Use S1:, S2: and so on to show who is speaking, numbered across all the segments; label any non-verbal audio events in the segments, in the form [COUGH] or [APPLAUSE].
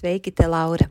S1: Sveiki, te Laura!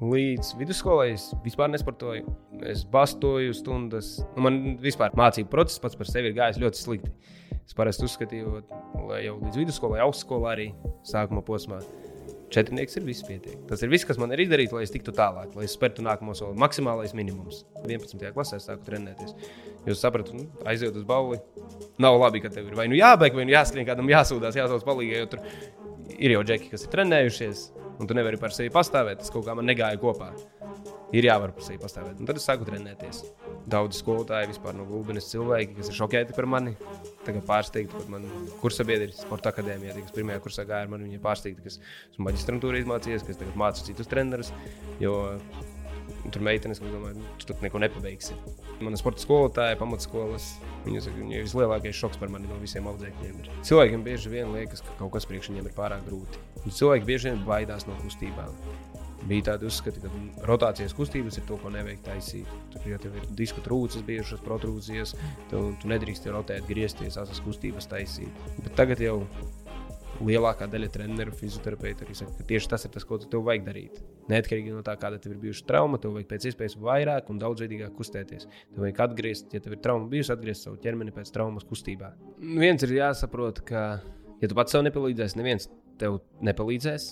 S2: līdz vidusskolai es vispār nesportoju. Es bastoju stundas. Nu, man vispār mācību process pats par sevi ir gājis ļoti slikti. Es parasti uzskatīju, ka jau līdz vidusskolai, augstskolā arī sākuma posmā. Četrnieks ir viss pietiek. Tas ir viss, kas man ir izdarīts, lai es tiktu tālāk, lai es spērtu nākamo soli. Maksimālais minimums. 11. klasē sāku trenēties. Jūs saprotat, nu, aiziet uz balli. Nav labi, ka tev ir vai nu jābeig, vai nu jāskrien, kādam jāsūdzas, jāsauc palīdzēt. Jo tur ir jau džeki, kas ir trenējušies un tu nevari par sevi pastāvēt. Tas kaut kā man negāja kopā. Ir jāvar par sevi pastāvēt. Un tad es sāku trenēties. Daudz skolotāju vispār no Gulbenes cilvēki, kas ir šokēti par mani. Tagad pārsteigti pat man kursabiedri sporta akadēmijā, kas pirmajā kursā gāja ar mani. Viņi ir pārsteigti, ka esmu maģistrantūrā izmācījies, ka es tagad mācu citus trenerus. Jo tur meitenes, kas domāju, nu, tu tur neko nepabeigsi. Mana sporta skolotāja, pamatskolas, viņa saka, viņa ir vislielākais šoks par mani no visiem audzēkņiem. Cilvēkiem bieži vien liekas, ka kaut kas priekš viņiem ir pārāk grūti. Cilvēki bieži vien baidās no kustībām. Bija tādi uzskati, ka rotācijas kustības ir to, ko nevajag taisīt. Tur jau ir disku trūcis, bijušas protrūzijas, tu, tu nedrīkst rotēt, griezties, asas kustības taisīt. Bet tagad jau lielākā daļa treneru, fizioterapeitu arī saka, ka tieši tas ir tas, ko tev vajag darīt. Neatkarīgi no tā, kāda tev ir bijusi trauma, tev vajag pēc iespējas vairāk un daudzveidīgāk kustēties. Tev vajag atgriezt, ja tev ir trauma bijusi, atgriezt savu ķermeni pēc traumas kustībā. Viens ir jāsaprot, ka, ja tu pats sev nepalīdzēsi, neviens tev nepalīdzēs.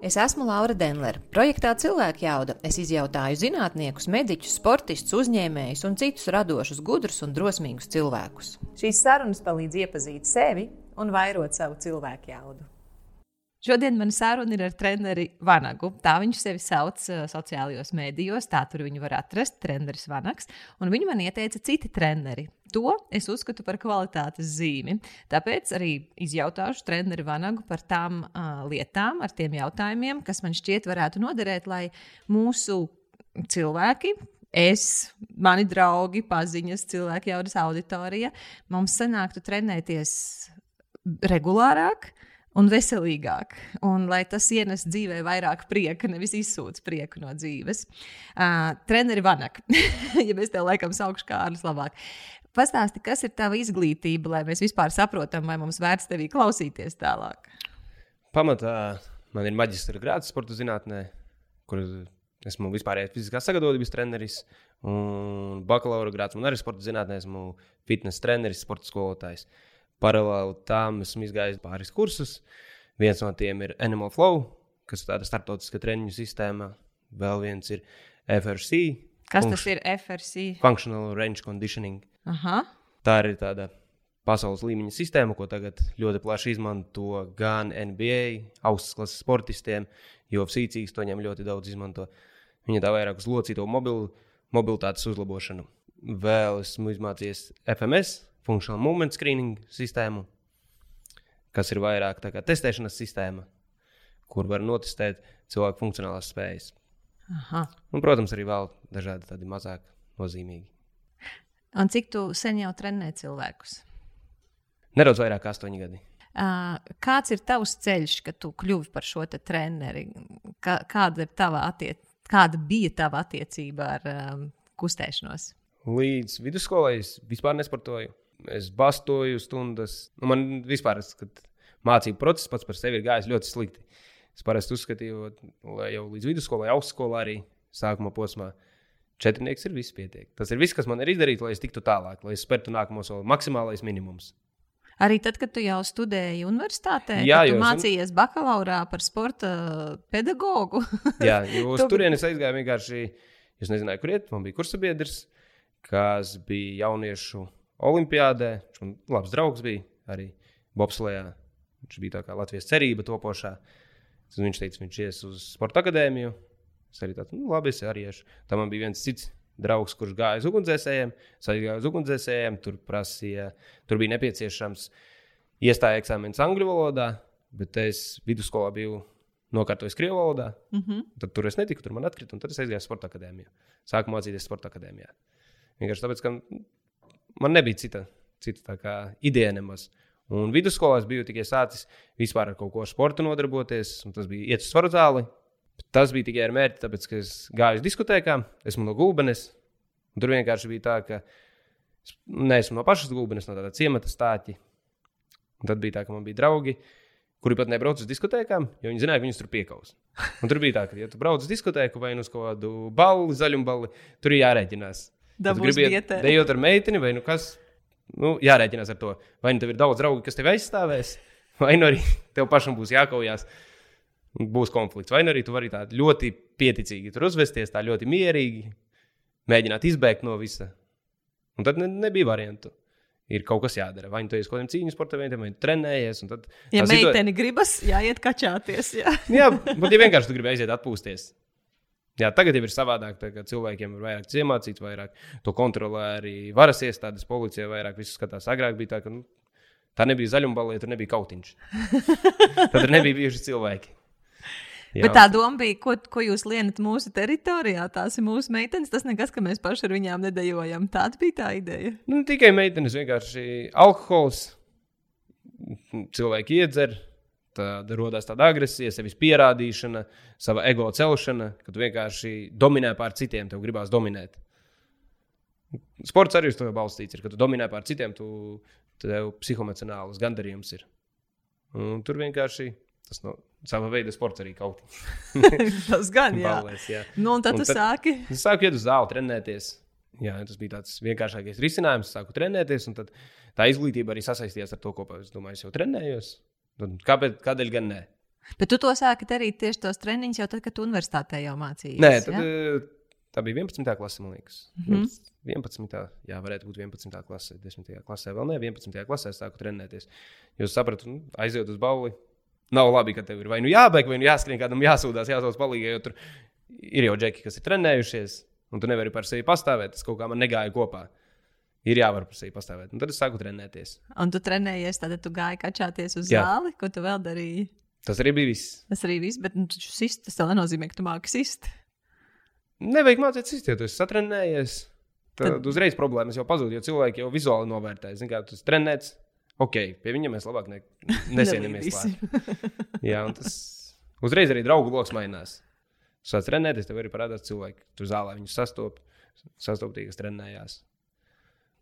S1: Es esmu Laura Denlere. Projektā Cilvēku jauda es izjautāju zinātniekus, mediķus, sportistus, uzņēmējus un citus radošus, gudrus un drosmīgus cilvēkus. Šīs sarunas palīdz iepazīt sevi un vairot savu cilvēku jaudu.
S3: Šodien man saruna ir ar treneri Vanagu. Tā viņš sevi sauc uh, sociālajos mēdījos, tā tur viņu var atrast, treneris Vanaks. Un viņu man ieteica citi treneri. To es uzskatu par kvalitātes zīmi. Tāpēc arī izjautāšu treneri Vanagu par tām uh, lietām, ar tiem jautājumiem, kas man šķiet varētu noderēt, lai mūsu cilvēki, es, mani draugi, paziņas, cilvēki, jaudas auditorija, mums sanāktu trenēties regulārāk un veselīgāk, un lai tas ienes dzīvē vairāk prieka, nevis izsūc prieku no dzīves. Uh, treneri Vanak, [LAUGHS] ja mēs tev laikam saukšu kārdus labāk. Pastāsti, kas ir tava izglītība, lai mēs vispār saprotam, vai mums vērts tevī klausīties tālāk?
S2: Pamatā man ir maģistra grāds sporta zinātnē, kur esmu vispārējais fiziskās sagatavotības treneris, un bakalaura grāds man arī sporta zinātnē, esmu fitnes treneris, sporta skolotājs. Uh, Paralēli tam esmu izgājis pāris kursus. Viens no tiem ir Animal Flow, kas ir tāda starptautiska treniņu sistēma. Vēl viens ir FRC.
S3: Kas tas ir FRC?
S2: Functional Range Conditioning.
S3: Aha.
S2: Tā ir tāda pasaules līmeņa sistēma, ko tagad ļoti plaši izmanto gan NBA, augstas klases sportistiem, jo FCCs to ņem ļoti daudz izmanto. Viņa tā vairāk uz locīto mobil, mobilitātes uzlabošanu. Vēl esmu izmācījies FMS, Functional Movement Screening sistēmu, kas ir vairāk tā kā testēšanas sistēma, kur var notestēt cilvēku funkcionālās spējas.
S3: Aha.
S2: Un, protams, arī vēl dažādi tādi mazāk nozīmīgi.
S3: Un cik tu sen jau trenē cilvēkus?
S2: Nedaudz vairāk kā astoņi gadi.
S3: Kāds ir tavs ceļš, kad tu kļuvi par šo treneri? Kā, kāda, tava attiec, kāda bija tava attiecība ar um, kustēšanos?
S2: Līdz vidusskolai es vispār nesportoju es bastoju stundas. Nu, man vispār, kad mācību process pats par sevi ir gājis ļoti slikti. Es parasti uzskatīju, ka jau līdz vidusskolai, augstskolā arī sākuma posmā. Četrnieks ir viss pietiek. Tas ir viss, kas man ir izdarīts, lai es tiktu tālāk, lai es spērtu nākamo soli. Maksimālais minimums.
S3: Arī tad, kad tu jau studēji universitātē,
S2: Jā, es-
S3: mācījies bakalaurā par sporta pedagogu. [LAUGHS]
S2: Jā, jo [LAUGHS] uz
S3: Tu-
S2: turienes aizgāju vienkārši. Es nezināju, kur iet. Man bija kursabiedrs, kas bija jauniešu olimpiādē. Viņš man labs draugs bija arī Bobslējā. Viņš bija tā kā Latvijas cerība topošā. Tad viņš teica, viņš ies uz sporta akadēmiju. Es arī tādu, nu, labi, es arī iešu. Tam man bija viens cits draugs, kurš gāja uz ugunsdzēsējiem. Es arī gāju uz ugunsdzēsējiem. Tur, prasīja, tur bija nepieciešams iestāja eksāmenis angļu valodā, bet es vidusskolā biju nokārtojis krievu valodā.
S3: Mm -hmm.
S2: Tad tur es netiku, tur man atkrita, un tad es aizgāju uz sporta akadēmiju. Sāku mācīties sporta akadēmijā. Vienkārši tāpēc, ka man nebija cita, cita ideja nemaz. Un vidusskolā es biju tikai sācis vispār ar kaut ko ar sportu nodarboties, un tas bija iet uz svaru zāli. Tas bija tikai ar mērķi, tāpēc, ka es gāju uz diskotēkām, esmu no Gulbenes. Tur vienkārši bija tā, ka es neesmu no pašas Gulbenes, no tāda ciemata stāķa. Un tad bija tā, ka man bija draugi, kuri pat nebrauc uz diskotēkām, jo viņi zināja, ka viņus tur piekaus. Un tur bija tā, ka, ja tu brauc uz diskotēku vai nu uz kādu balli, zaļumballi, tur ir jārēķinās. Gribi iet dejot ar meiteni, vai nu kas, nu, jārēķinās ar to. Vai nu tev ir daudz draugu, kas tevi aizstāvēs, [LAUGHS] vai nu arī tev pašam būs jākaujās. Būs konflikts. Vai nu arī tu vari tā ļoti pieticīgi tur uzvesties, tā ļoti mierīgi, mēģināt izbēgt no visa. Un tad ne, nebija variantu. Ir kaut kas jādara. Vai nu tu esi kaut kādam cīņas sportam, vai nu trenējies. Tad,
S3: Ja
S2: tā situa-
S3: meitene gribas, jāiet kačāties. Jā. [LAUGHS]
S2: Jā, bet ja vienkārši tu gribi aiziet atpūsties. Jā, tagad jau ir savādāk, ka cilvēkiem ir vairāk iemācīts, vairāk to kontrolē arī varas iestādes, policija vairāk skatās. Agrāk bija tā, ka nu, tā nebija zaļumbalē, tur nebija kautiņš. [LAUGHS] Tad nebija bijuši cilvēki. Jā,
S3: Bet tā doma bija, ko, ko jūs lienat mūsu teritorijā. Tās ir mūsu meitenes. Tas nekas, ka mēs paši ar viņām nedējojam. Tāda bija tā ideja.
S2: Nu, tikai meitenes, vienkārši alkohols. Cilvēki iedzer, tad rodas tāda agresija, sevis pierādīšana, sava ego celšana, kad tu vienkārši dominē pār citiem, tev gribās dominēt. Sports arī uz to balstīts, ir, kad tu dominē pār citiem, tu, tev psihoemocionāls gandarījums ir. Un tur vienkārši tas no sava veida sports arī kaut [LAUGHS]
S3: Tas gan, jā.
S2: Ballēs, jā.
S3: Nu, un tad
S2: Un
S3: tu
S2: tad-
S3: sāki.
S2: Es sāku iet uz zāli, trenēties. Jā, tas bija tāds vienkāršākais risinājums. Sāku trenēties, un tā izglītība arī sasaistījās ar to, ko es domāju, es jau trenējos. Kāpēc, kādēļ gan ne?
S3: Bet tu to sāki darīt tieši tos treniņus jau tad, kad tu universitātē jau mācījies.
S2: Nē, tad,
S3: ja?
S2: eh, tā bija 11. klase, man liekas.
S3: Mhm.
S2: 11. Jā, varētu būt 11. klasē, 10. klasē. Vēl ne 11. klasē sāku trenēties. Jūs saprotat, nu, aiziet uz balli. Nav labi, ka tev ir vai nu jābeig, vai nu jāskrien kādam, jāsūdzās, jāsauc palīgā, jo tur ir jau džeki, kas ir trenējušies, un tu nevari par sevi pastāvēt. Tas kaut kā man negāja kopā. Ir jāvar par sevi pastāvēt. Un tad es sāku trenēties.
S3: Un tu trenējies, tad tu gāji kačāties uz
S2: Jā.
S3: zāli, ko tu vēl darīji.
S2: Tas arī bija viss.
S3: Tas arī viss, bet nu, sist, tas vēl nenozīmē, ka tu māki sist.
S2: Nevajag mācīties iztiet, tu esi satrenējies. Tad,
S3: Tad-
S2: uzreiz problēmas jau pazūd, jo cilvēki jau vizuāli novērtē. Zini, kā tu esi trenēts. Ok, pie viņa mēs labāk ne, [LAUGHS] nesienamies. Jā, un tas uzreiz arī draugu lokus mainās. Sāc trenēties, tev arī parādās cilvēki. Tur zālē viņus sastop, sastop tie, kas trenējās.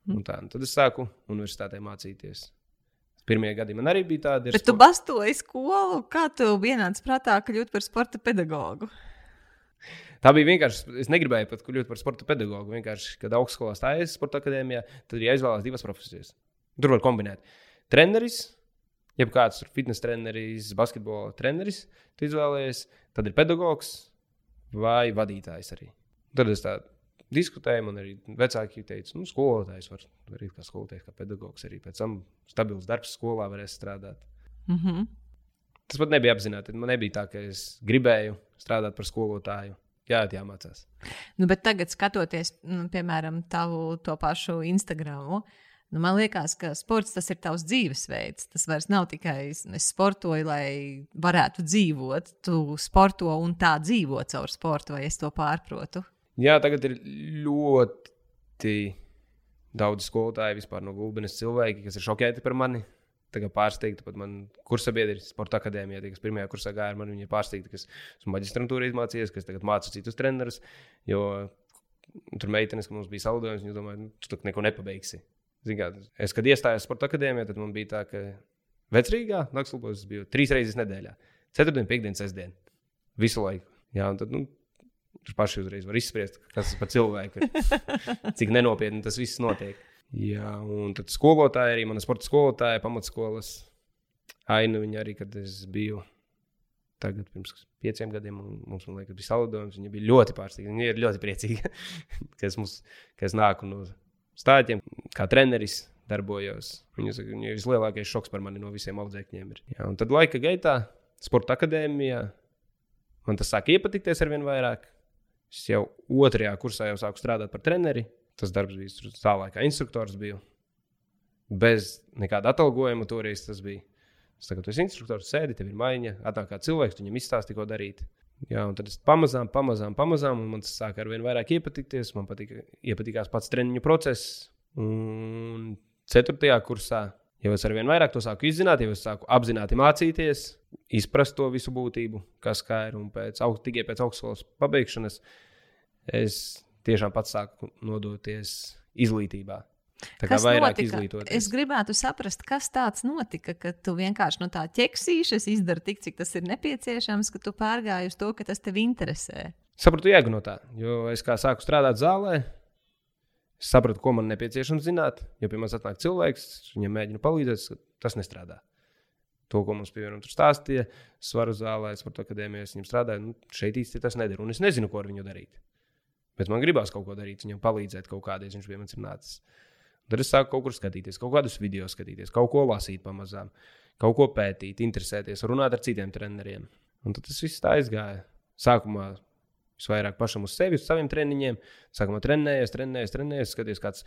S2: Un tā, un tad es sāku universitātē mācīties. Pirmie gadi man arī bija tādi.
S3: Bet tu
S2: spo-
S3: bastoji skolu, kā tu vienāds prātā kļūt par sporta pedagogu?
S2: Tā bija vienkārši. Es negribēju pat kļūt par sporta pedagogu. Vienkārši, kad augstskolā stājās sporta akadēmijā, tad ir jāizvēlās divas profesijas. Tur var kombinēt. Treneris, jeb kāds tur fitnes treneris, basketbola treneris, tu izvēlējies. Tad ir pedagogs vai vadītājs arī. Tad es tā diskutēju, man arī vecāki teica, nu, skolotājs var arī kā skolotājs, kā pedagogs arī pēc tam stabils darbs skolā varēs strādāt.
S3: Mm -hmm.
S2: Tas pat nebija apzināti. Man nebija tā, ka es gribēju strādāt par skolotāju. Jā, tā jāmācās.
S3: Nu, bet tagad, skatoties, nu, piemēram, tavu to pašu Instagram, nu, man liekas, ka sports tas ir tavs dzīvesveids. Tas vairs nav tikai es sportoju, lai varētu dzīvot. Tu sporto un tā dzīvo caur sportu, vai es to pārprotu?
S2: Jā, tagad ir ļoti daudz skolotāju vispār no Gulbenes cilvēki, kas ir šokēti par mani. Tagad pārsteigti pat man kursa biedri sporta akadēmijā, tie, kas pirmajā kursā gāja ar mani. Viņi ir pārsteigti, ka esmu maģistrantūrā izmācījies, ka es tagad mācu citus trenerus. Jo tur meitenes, ka mums bija saldējums, viņi domāja, nu, tu neko nepabeigsi. Kā, es, kad iestājos sporta akadēmijā, tad man bija tā, ka Vecrīgā Nakslūpos es biju trīs reizes nedēļā. Ceturtdien, piekdien, sestdien. Visu laiku. Jā, un tad, nu, tur paši uzreiz var izspriest, kas tas par cilvēku ir. [LAUGHS] Cik nenopietni tas viss notiek. Jā, un tad skolotāji, arī mana sporta skolotāja, pamatskolas ainu viņa arī, kad es biju tagad, pirms pieciem gadiem, mums liekas, bija salidojums. Viņa bija ļoti pārsteigta. Viņa ir ļoti priecīga, [LAUGHS] ka es, mums, ka es nāku no stāstiem, kā treneris. Darbojos. Viņa saka, ir vislielākais šoks par mani no visiem audzēkņiem. Ir. Jā, un tad laika gaitā, sporta akadēmijā, man tas sāk iepatikties ar vien vairāk. Es jau otrajā kursā jau sāku strādāt par treneri. Tas darbs bija tālāk, kā instruktors. Biju. Bez nekāda atalgojuma toreiz tas bija. Es tagad esmu instruktors, sēdi, tev ir maiņa, atnāk kā cilvēks, viņam izstāsti, ko darīt. Jā, un tad es pamazām, pamazām, pamazām, un man tas sāk ar vien vairāk iepatikties. Man patika, iepatikās pats treniņu process. Un ceturtajā kursā jau es ar vien vairāk to sāku izzināt, jau es sāku apzināti mācīties, izprast to visu būtību, kas kā ir. Un pēc, tikai pēc augstskolas pabeigšanas es tiešām pats sāku nodoties izglītībā. Tā kā vairāk notika? izglītoties.
S3: Es gribētu saprast, kas tāds notika, ka tu vienkārši no tā ķeksīšas izdari tik, cik tas ir nepieciešams, ka tu pārgāji uz to, ka tas tev interesē.
S2: Sapratu jēgu no tā, jo es kā sāku strādāt zālē. Es sapratu, ko man nepieciešams zināt. Jo pie manis atnāk cilvēks, viņam mēģina palīdzēt, tas nestrādā. To, ko mums piemēram tur stāstīja, svaru zālē, sporta akadēmijā, es viņam strādāju, nu, šeit īsti tas nedara. Un es nezinu, ko ar viņu darīt. Bet man gribās kaut ko darīt, viņam palīdzēt kaut kādreiz, viņš pie manis ir nācis. Tad es sāku kaut kur skatīties, kaut kādus video skatīties, kaut ko lasīt pamazām, kaut ko pētīt, interesēties, runāt ar citiem treneriem. Un tad tas viss tā aizgāja. Sākumā visvairāk pašam uz sevi, uz saviem treniņiem. Sākumā trenējies, trenējies, trenējies, skaties, kāds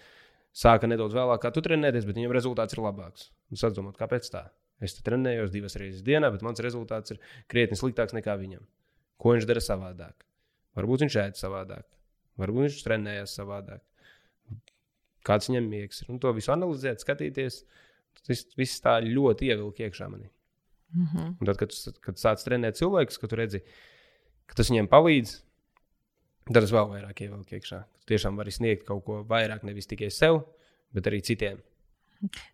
S2: sāka nedaudz vēlāk, kā tu trenēties, bet viņam rezultāts ir labāks. Un sāc domāt, kāpēc tā? Es trenējos divas reizes dienā, bet mans rezultāts ir krietni sliktāks nekā viņam. Ko viņš dara savādāk? Varbūt viņš ēd savādāk, varbūt viņš trenējas savādāk kāds viņam miegs ir. Un to visu analizēt, skatīties. Tas viss tā ļoti ievilka iekšā manī. Mm -hmm. Un tad, kad, kad sāc trenēt cilvēkus, kad redzi, ka tas viņiem palīdz, tad tas vēl vairāk ievilka iekšā. Tu tiešām vari sniegt kaut ko vairāk nevis tikai sev, bet arī citiem.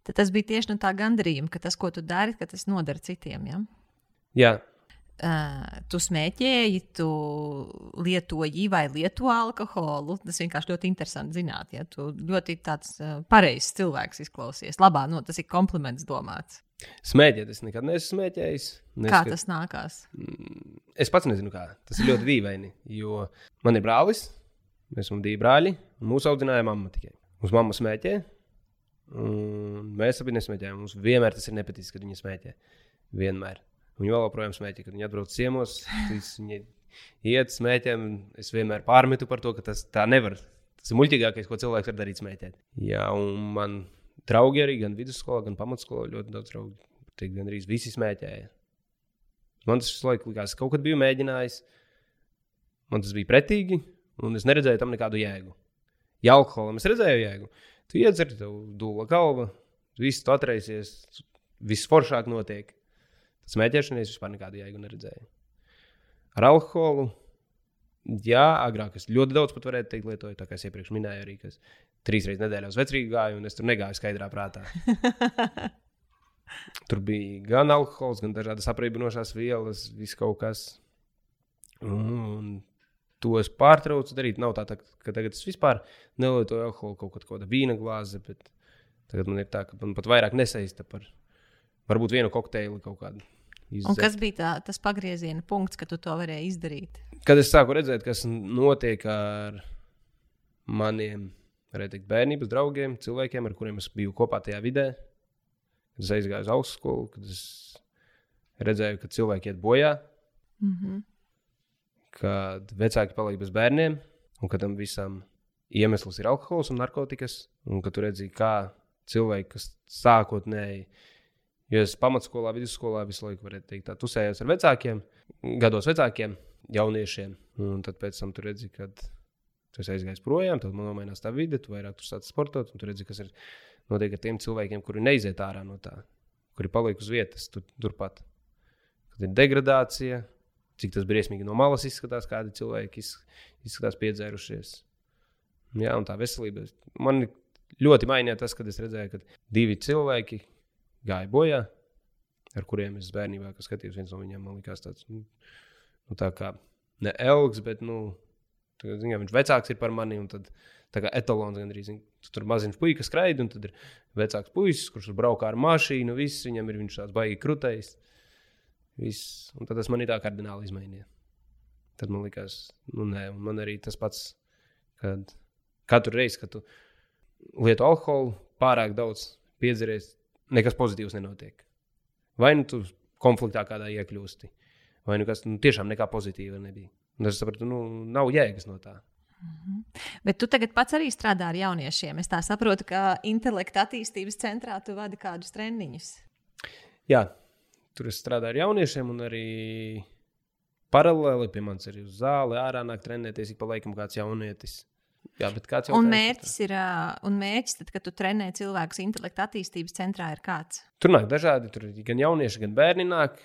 S3: Tad tas bija tieši no tā gandarījuma, ka tas, ko tu dari, tas noder citiem. Ja?
S2: Jā,
S3: Uh, tu smēķēji, tu lietoji vai lieto alkoholu. Tas vienkārši ļoti interesanti zināt. Ja? Tu ļoti tāds uh, pareizs cilvēks izklausies. Labā, no, tas ir kompliments domāts.
S2: Smēķēt, es nekad neesmu smēķējis.
S3: Nes, kā tas nākās?
S2: Mm, es pats nezinu, kā. Tas ir ļoti dīvaini. Jo man ir brālis, mēs esam divi brāļi, un mūsu audzināja mamma tikai. Mūsu mamma smēķē, un mēs abi nesmēķējam. Mums vienmēr tas ir nepaticis, kad viņa smēķē. Vienmēr. Viņi vēl joprojām smēķē, kad viņi atbrauc ciemos. Viņi iet smēķēm. Es vienmēr pārmetu par to, ka tas tā nevar. Tas ir muļķīgākais, ko cilvēks var darīt smēķēt. Jā, un man draugi arī gan vidusskolā, gan pamatskolā ļoti daudz draugu. Tik gan arī visi smēķēja. Man tas laiku likās, ka kaut kad biju mēģinājis. Man tas bija pretīgi, un es neredzēju tam nekādu jēgu. Ja alkoholam es redzēju jēgu, tu iedzeri, tev dūla galva, viss tu atraisies, viss foršāk notiek. Smēķēšanai es vispār nekādu jēgu neredzēju. Ar alkoholu, jā, agrāk es ļoti daudz pat varētu teikt, lietoju, tā kā es iepriekš minēju, arī kas trīs reizes nedēļā uz vecrīgu gāju, un es tur negāju skaidrā prātā. [LAUGHS] tur bija gan alkohols, gan dažādas apreibinošās vielas, viss kaut kas. Un to es pārtraucu darīt. Nav tā, tā ka tagad es vispār nelietoju alkoholu, kaut kāda vīna glāze, bet tagad man ir tā, ka man pat vairāk nesaista par varbūt vienu kokteili kaut kādu.
S3: Izdzert. Un kas bija tā, tas pagrieziena punkts, kad tu to varēji izdarīt?
S2: Kad es sāku redzēt, kas notiek ar maniem teikt, bērnības draugiem, cilvēkiem, ar kuriem es biju kopā tajā vidē, kad es aizgāju uz augstskolu, kad es redzēju, ka cilvēki iet bojā, mm -hmm. kad vecāki paliek bez bērniem, un ka tam visam iemesls ir alkohols un narkotikas, un ka tu redzi, kā cilvēki, kas sākotnēji Jo es pamatskolā, vidusskolā visu laiku varētu teikt, tā tusējos ar vecākiem, gados vecākiem, jauniešiem. Un tad pēc tam tur redzi, kad tu aizgājis projām, tad man nomainās tā vide, tu vairāk tur sāc sportot, un tu redzi, kas ir notiek ar tiem cilvēkiem, kuri neiziet ārā no tā, kuri paliek uz vietas tur, turpat. Kad ir degradācija, cik tas briesmīgi no malas izskatās, kādi cilvēki izskatās piedzērušies. Jā, un tā veselība. Man ļoti mainīja tas, kad es redzēju, ka divi cilvēki gāja bojā. ar kuriem es bērnībā skatījos. Viens no viņiem man likās tāds, nu, nu tā kā ne elks, bet, nu, zin, viņš vecāks ir par mani. Tad, tā kā etalons gandrīz. Tu tur maziņš puika skraida, un tad ir vecāks puisis, kurš braukā ar mašīnu. Viss viņam ir tāds baigi. Viss. Un tad tas man ir tā kardināli izmainīja. Tad man likās, nu nē, un man arī tas pats, kad katru reizi, kad tu lieto alkoholu pārāk daudz, piedzeries, nekas pozitīvs nenotiek. Vai nu tu konfliktā kādā iekļūsti, vai nu kas nu, tiešām nekā pozitīva nebija. Un es sapratu, nu, nav jēgas no tā.
S3: -hmm. Bet tu tagad pats arī strādā ar jauniešiem. Es tā saprotu, ka intelekta attīstības centrā tu vadi kādus treniņus.
S2: Jā, tur es strādāju ar jauniešiem un arī paralēli pie manis arī uz zāli, ārā nāk trenēties ik pa laikam kāds jaunietis. Jā, bet kāds
S3: un mērķis ir, un mērķis, tad, kad tu trenē cilvēkus intelekta attīstības centrā, ir kāds?
S2: Tur nāk dažādi, tur gan jaunieši, gan bērni nāk.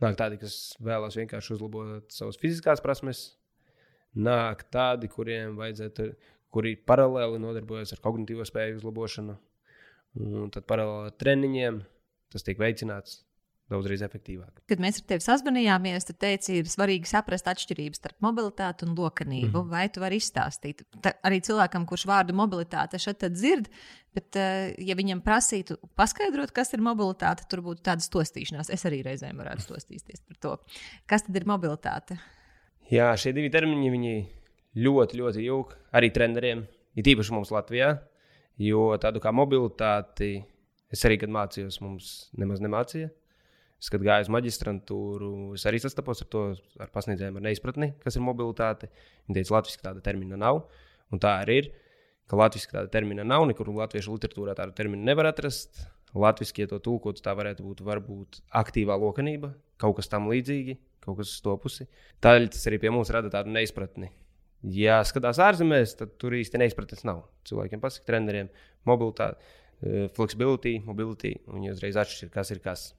S2: Nāk tādi, kas vēlas vienkārši uzlabot savas fiziskās prasmes, nāk tādi, kuriem vajadzētu, kuri paralēli nodarbojas ar kognitīvo spēju uzlabošanu. Un tad paralēli ar treniņiem tas tiek veicināts daudzreiz efektīvāk.
S3: Kad mēs ar tevi sazvanījāmies, tad teici, ir svarīgi saprast atšķirības starp mobilitāti un lokanību. Mm -hmm. Vai tu vari izstāstīt? Tā arī cilvēkam, kurš vārdu mobilitāte šeit dzird, bet, uh, ja viņam prasītu paskaidrot, kas ir mobilitāte, tur būtu tāda stostīšanās. Es arī reizēm varētu stostīties par to. Kas tad ir mobilitāte?
S2: Jā, šie divi termini ļoti, ļoti jūg arī treneriem, ir īpaši mums Latvijā. Jo tādu kā mobilitāti es arī, kad mācījos, mums nemaz nemācīja. Es, kad gāju uz maģistrantūru, es arī sastapos ar to ar pasniedzējiem, ar neizpratni, kas ir mobilitāte. Viņi teica, Latvijas tāda termina nav. Un tā arī ir. Ka Latvijas tāda termina nav, nekur latviešu literatūrā tādu terminu nevar atrast. Latvijas, ja to tulkot, tā varētu būt varbūt aktīvā lokanība, kaut kas tam līdzīgs kaut kas uz to pusi. Tādēļ tas arī pie mums rada tādu neizpratni. Ja skatās ārzemēs, tad tur īsti neizpratnes nav. Cilvēkiem pasaka, treneriem, mobilitāte, eh, flexibility, mobility, un viņi uzreiz atšķir, kas ir kas.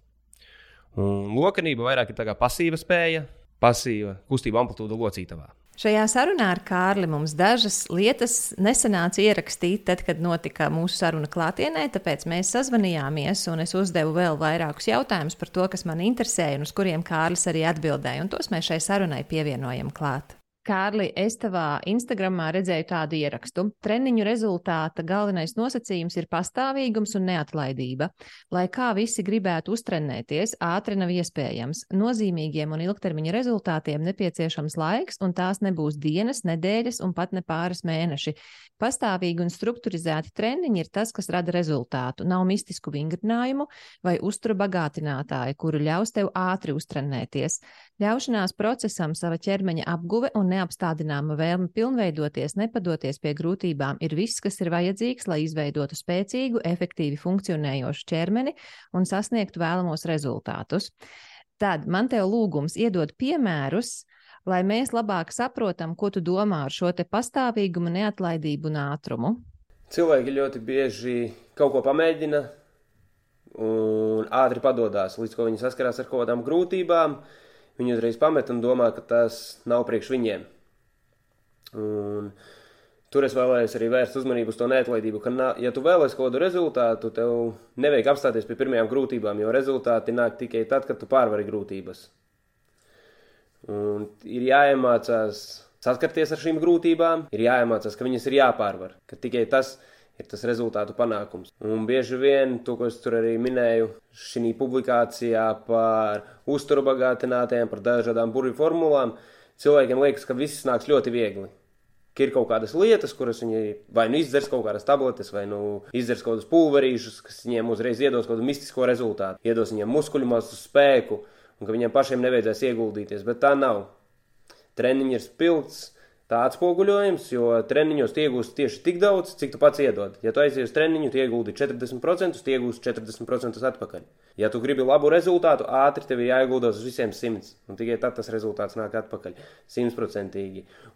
S2: Un lokanība vairāk ir tā kā pasīva spēja, pasīva kustība amplitūda locītavā.
S1: Šajā sarunā ar Kārli mums dažas lietas nesanāca ierakstīt, tad, kad notika mūsu saruna klātienē, tāpēc mēs sazvanījāmies un es uzdevu vēl vairākus jautājumus par to, kas man interesēja un uz kuriem Kārlis arī atbildēja, un tos mēs šai sarunai pievienojam klāt. Kārli, es tavā Instagramā redzēju tādu ierakstu. Treniņu rezultāta galvenais nosacījums ir pastāvīgums un neatlaidība. Lai kā visi gribētu uztrenēties, ātri nav iespējams. Nozīmīgiem un ilgtermiņa rezultātiem nepieciešams laiks, un tās nebūs dienas, nedēļas un pat ne pāris mēneši. Pastāvīgi un strukturizēti treniņi ir tas, kas rada rezultātu. Nav mistisku vingrinājumu vai uzturu bagātinātāju, kuru ļaus tev ātri uztrenēties. Ļaušanās procesam sava ķermeņa apguve un neapstādināma vēlme pilnveidoties, nepadoties pie grūtībām, ir viss, kas ir vajadzīgs, lai izveidotu spēcīgu, efektīvi funkcionējošu ķermeni un sasniegtu vēlamos rezultātus. Tad man te lūgums iedot piemērus, lai mēs labāk saprotam, ko tu domā ar šo pastāvīgumu, neatlaidību un ātrumu.
S2: Cilvēki ļoti bieži kaut ko pamēģina un ātri padodas, līdz ko viņi saskarās ar kaut kādām grūtībām viņi uzreiz pamet un domā, ka tas nav priekš viņiem. Un tur es vēlējos arī vērst uzmanību uz to neatlaidību, ka, ja tu vēlēsies kaut kādu rezultātu, tev nevajag apstāties pie pirmajām grūtībām, jo rezultāti nāk tikai tad, kad tu pārvari grūtības. Un ir jāiemācās saskarties ar šīm grūtībām, ir jāiemācās, ka viņas ir jāpārvar, ka tikai tas ir ir tas rezultātu panākums. Un bieži vien to, ko es tur arī minēju, šī publikācijā par uzturu bagātinātājiem, par dažādām burbuļu formulām, cilvēkiem liekas, ka viss nāks ļoti viegli. Ka ir kaut kādas lietas, kuras viņi vai nu izdzers kaut kādas tabletes, vai nu izdzers kaut kādus pulverīšus, kas viņiem uzreiz iedos kaut kādu mistisko rezultātu, iedos viņiem muskuļu masu spēku, un ka viņiem pašiem nevajadzēs ieguldīties. Bet tā nav. Treniņš ir spilgts, tā atspoguļojums, jo treniņos iegūst tieši tik daudz, cik tu pats iedod. Ja tu aizies uz treniņu, tu iegūti 40%, tu iegūsi 40% atpakaļ. Ja tu gribi labu rezultātu, ātri tev ir jāieguldas uz visiem 100, un tikai tad tas rezultāts nāk atpakaļ. 100%.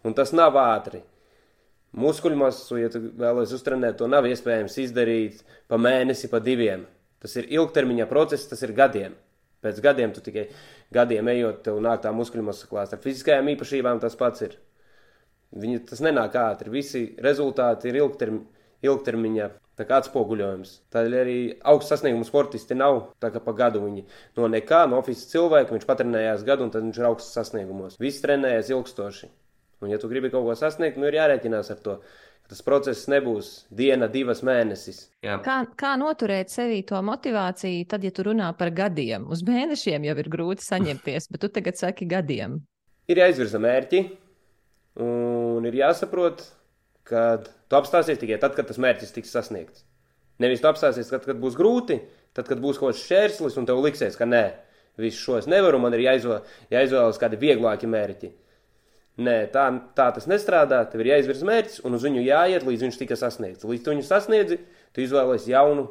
S2: Un tas nav ātri. Muskuļu masu, ja tu vēlaties uztrenēt, to nav iespējams izdarīt pa mēnesi, pa diviem. Tas ir ilgtermiņa process, tas ir gadiem. Pēc gadiem tu tikai gadiem ejot, tev nāk tā muskuļu masa klāsts. Ar fiziskajām īpašībām tas pats ir. Viņi, tas nenāk ātri. Visi rezultāti ir ilgterm, kā atspoguļojums. Tādēļ arī augsts sasniegums sportisti nav. Tā kā pa gadu viņi no nekā, no oficiāla cilvēka, viņš patrenējās gadu, un tad viņš ir augsts sasniegumos. Viss trenējas ilgstoši. Un, ja tu gribi kaut ko sasniegt, nu ir jārēķinās ar to. Tas process nebūs diena, divas mēnesis.
S3: Jā. Kā, kā noturēt sevī to motivāciju, tad, ja tu runā par gadiem? Uz mēnešiem jau ir grūti saņemties, bet tu tagad saki gadiem.
S2: Ir jāizvirza mērķi, un ir jāsaprot, ka tu apstāsies tikai tad, kad tas mērķis tiks sasniegts. Nevis tu apstāsies, kad, kad būs grūti, tad, kad būs kaut kāds šķērslis, un tev liksies, ka nē, visu šo es nevaru, man ir jāizvēl, jāizvēlas kādi vieglāki mērķi. Nē, tā, tā tas nestrādā. Tev ir jāizvirza mērķis, un uz viņu jāiet, līdz viņš tika sasniegts. Līdz tu viņu sasniedzi, tu izvēlēsies jaunu,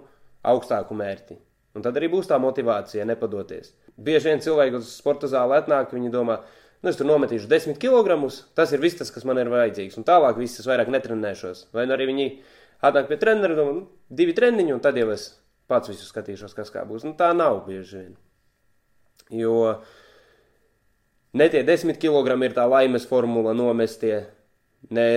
S2: augstāku mērķi. Un tad arī būs tā motivācija nepadoties. Bieži vien cilvēki uz sporta zāli atnāk, viņi domā, ka Nu, es tur nometīšu 10 kg. Tas ir viss, tas, kas man ir vajadzīgs. Un tālāk viss es vairāk netrenēšos. Vai nu arī viņi atnāk pie treneru, domā, nu, divi treniņi, un tad jau es pats visu skatīšos, kas kā būs. Nu, tā nav bieži vien. Jo ne tie 10 kg ir tā laimes formula nomestie. Ne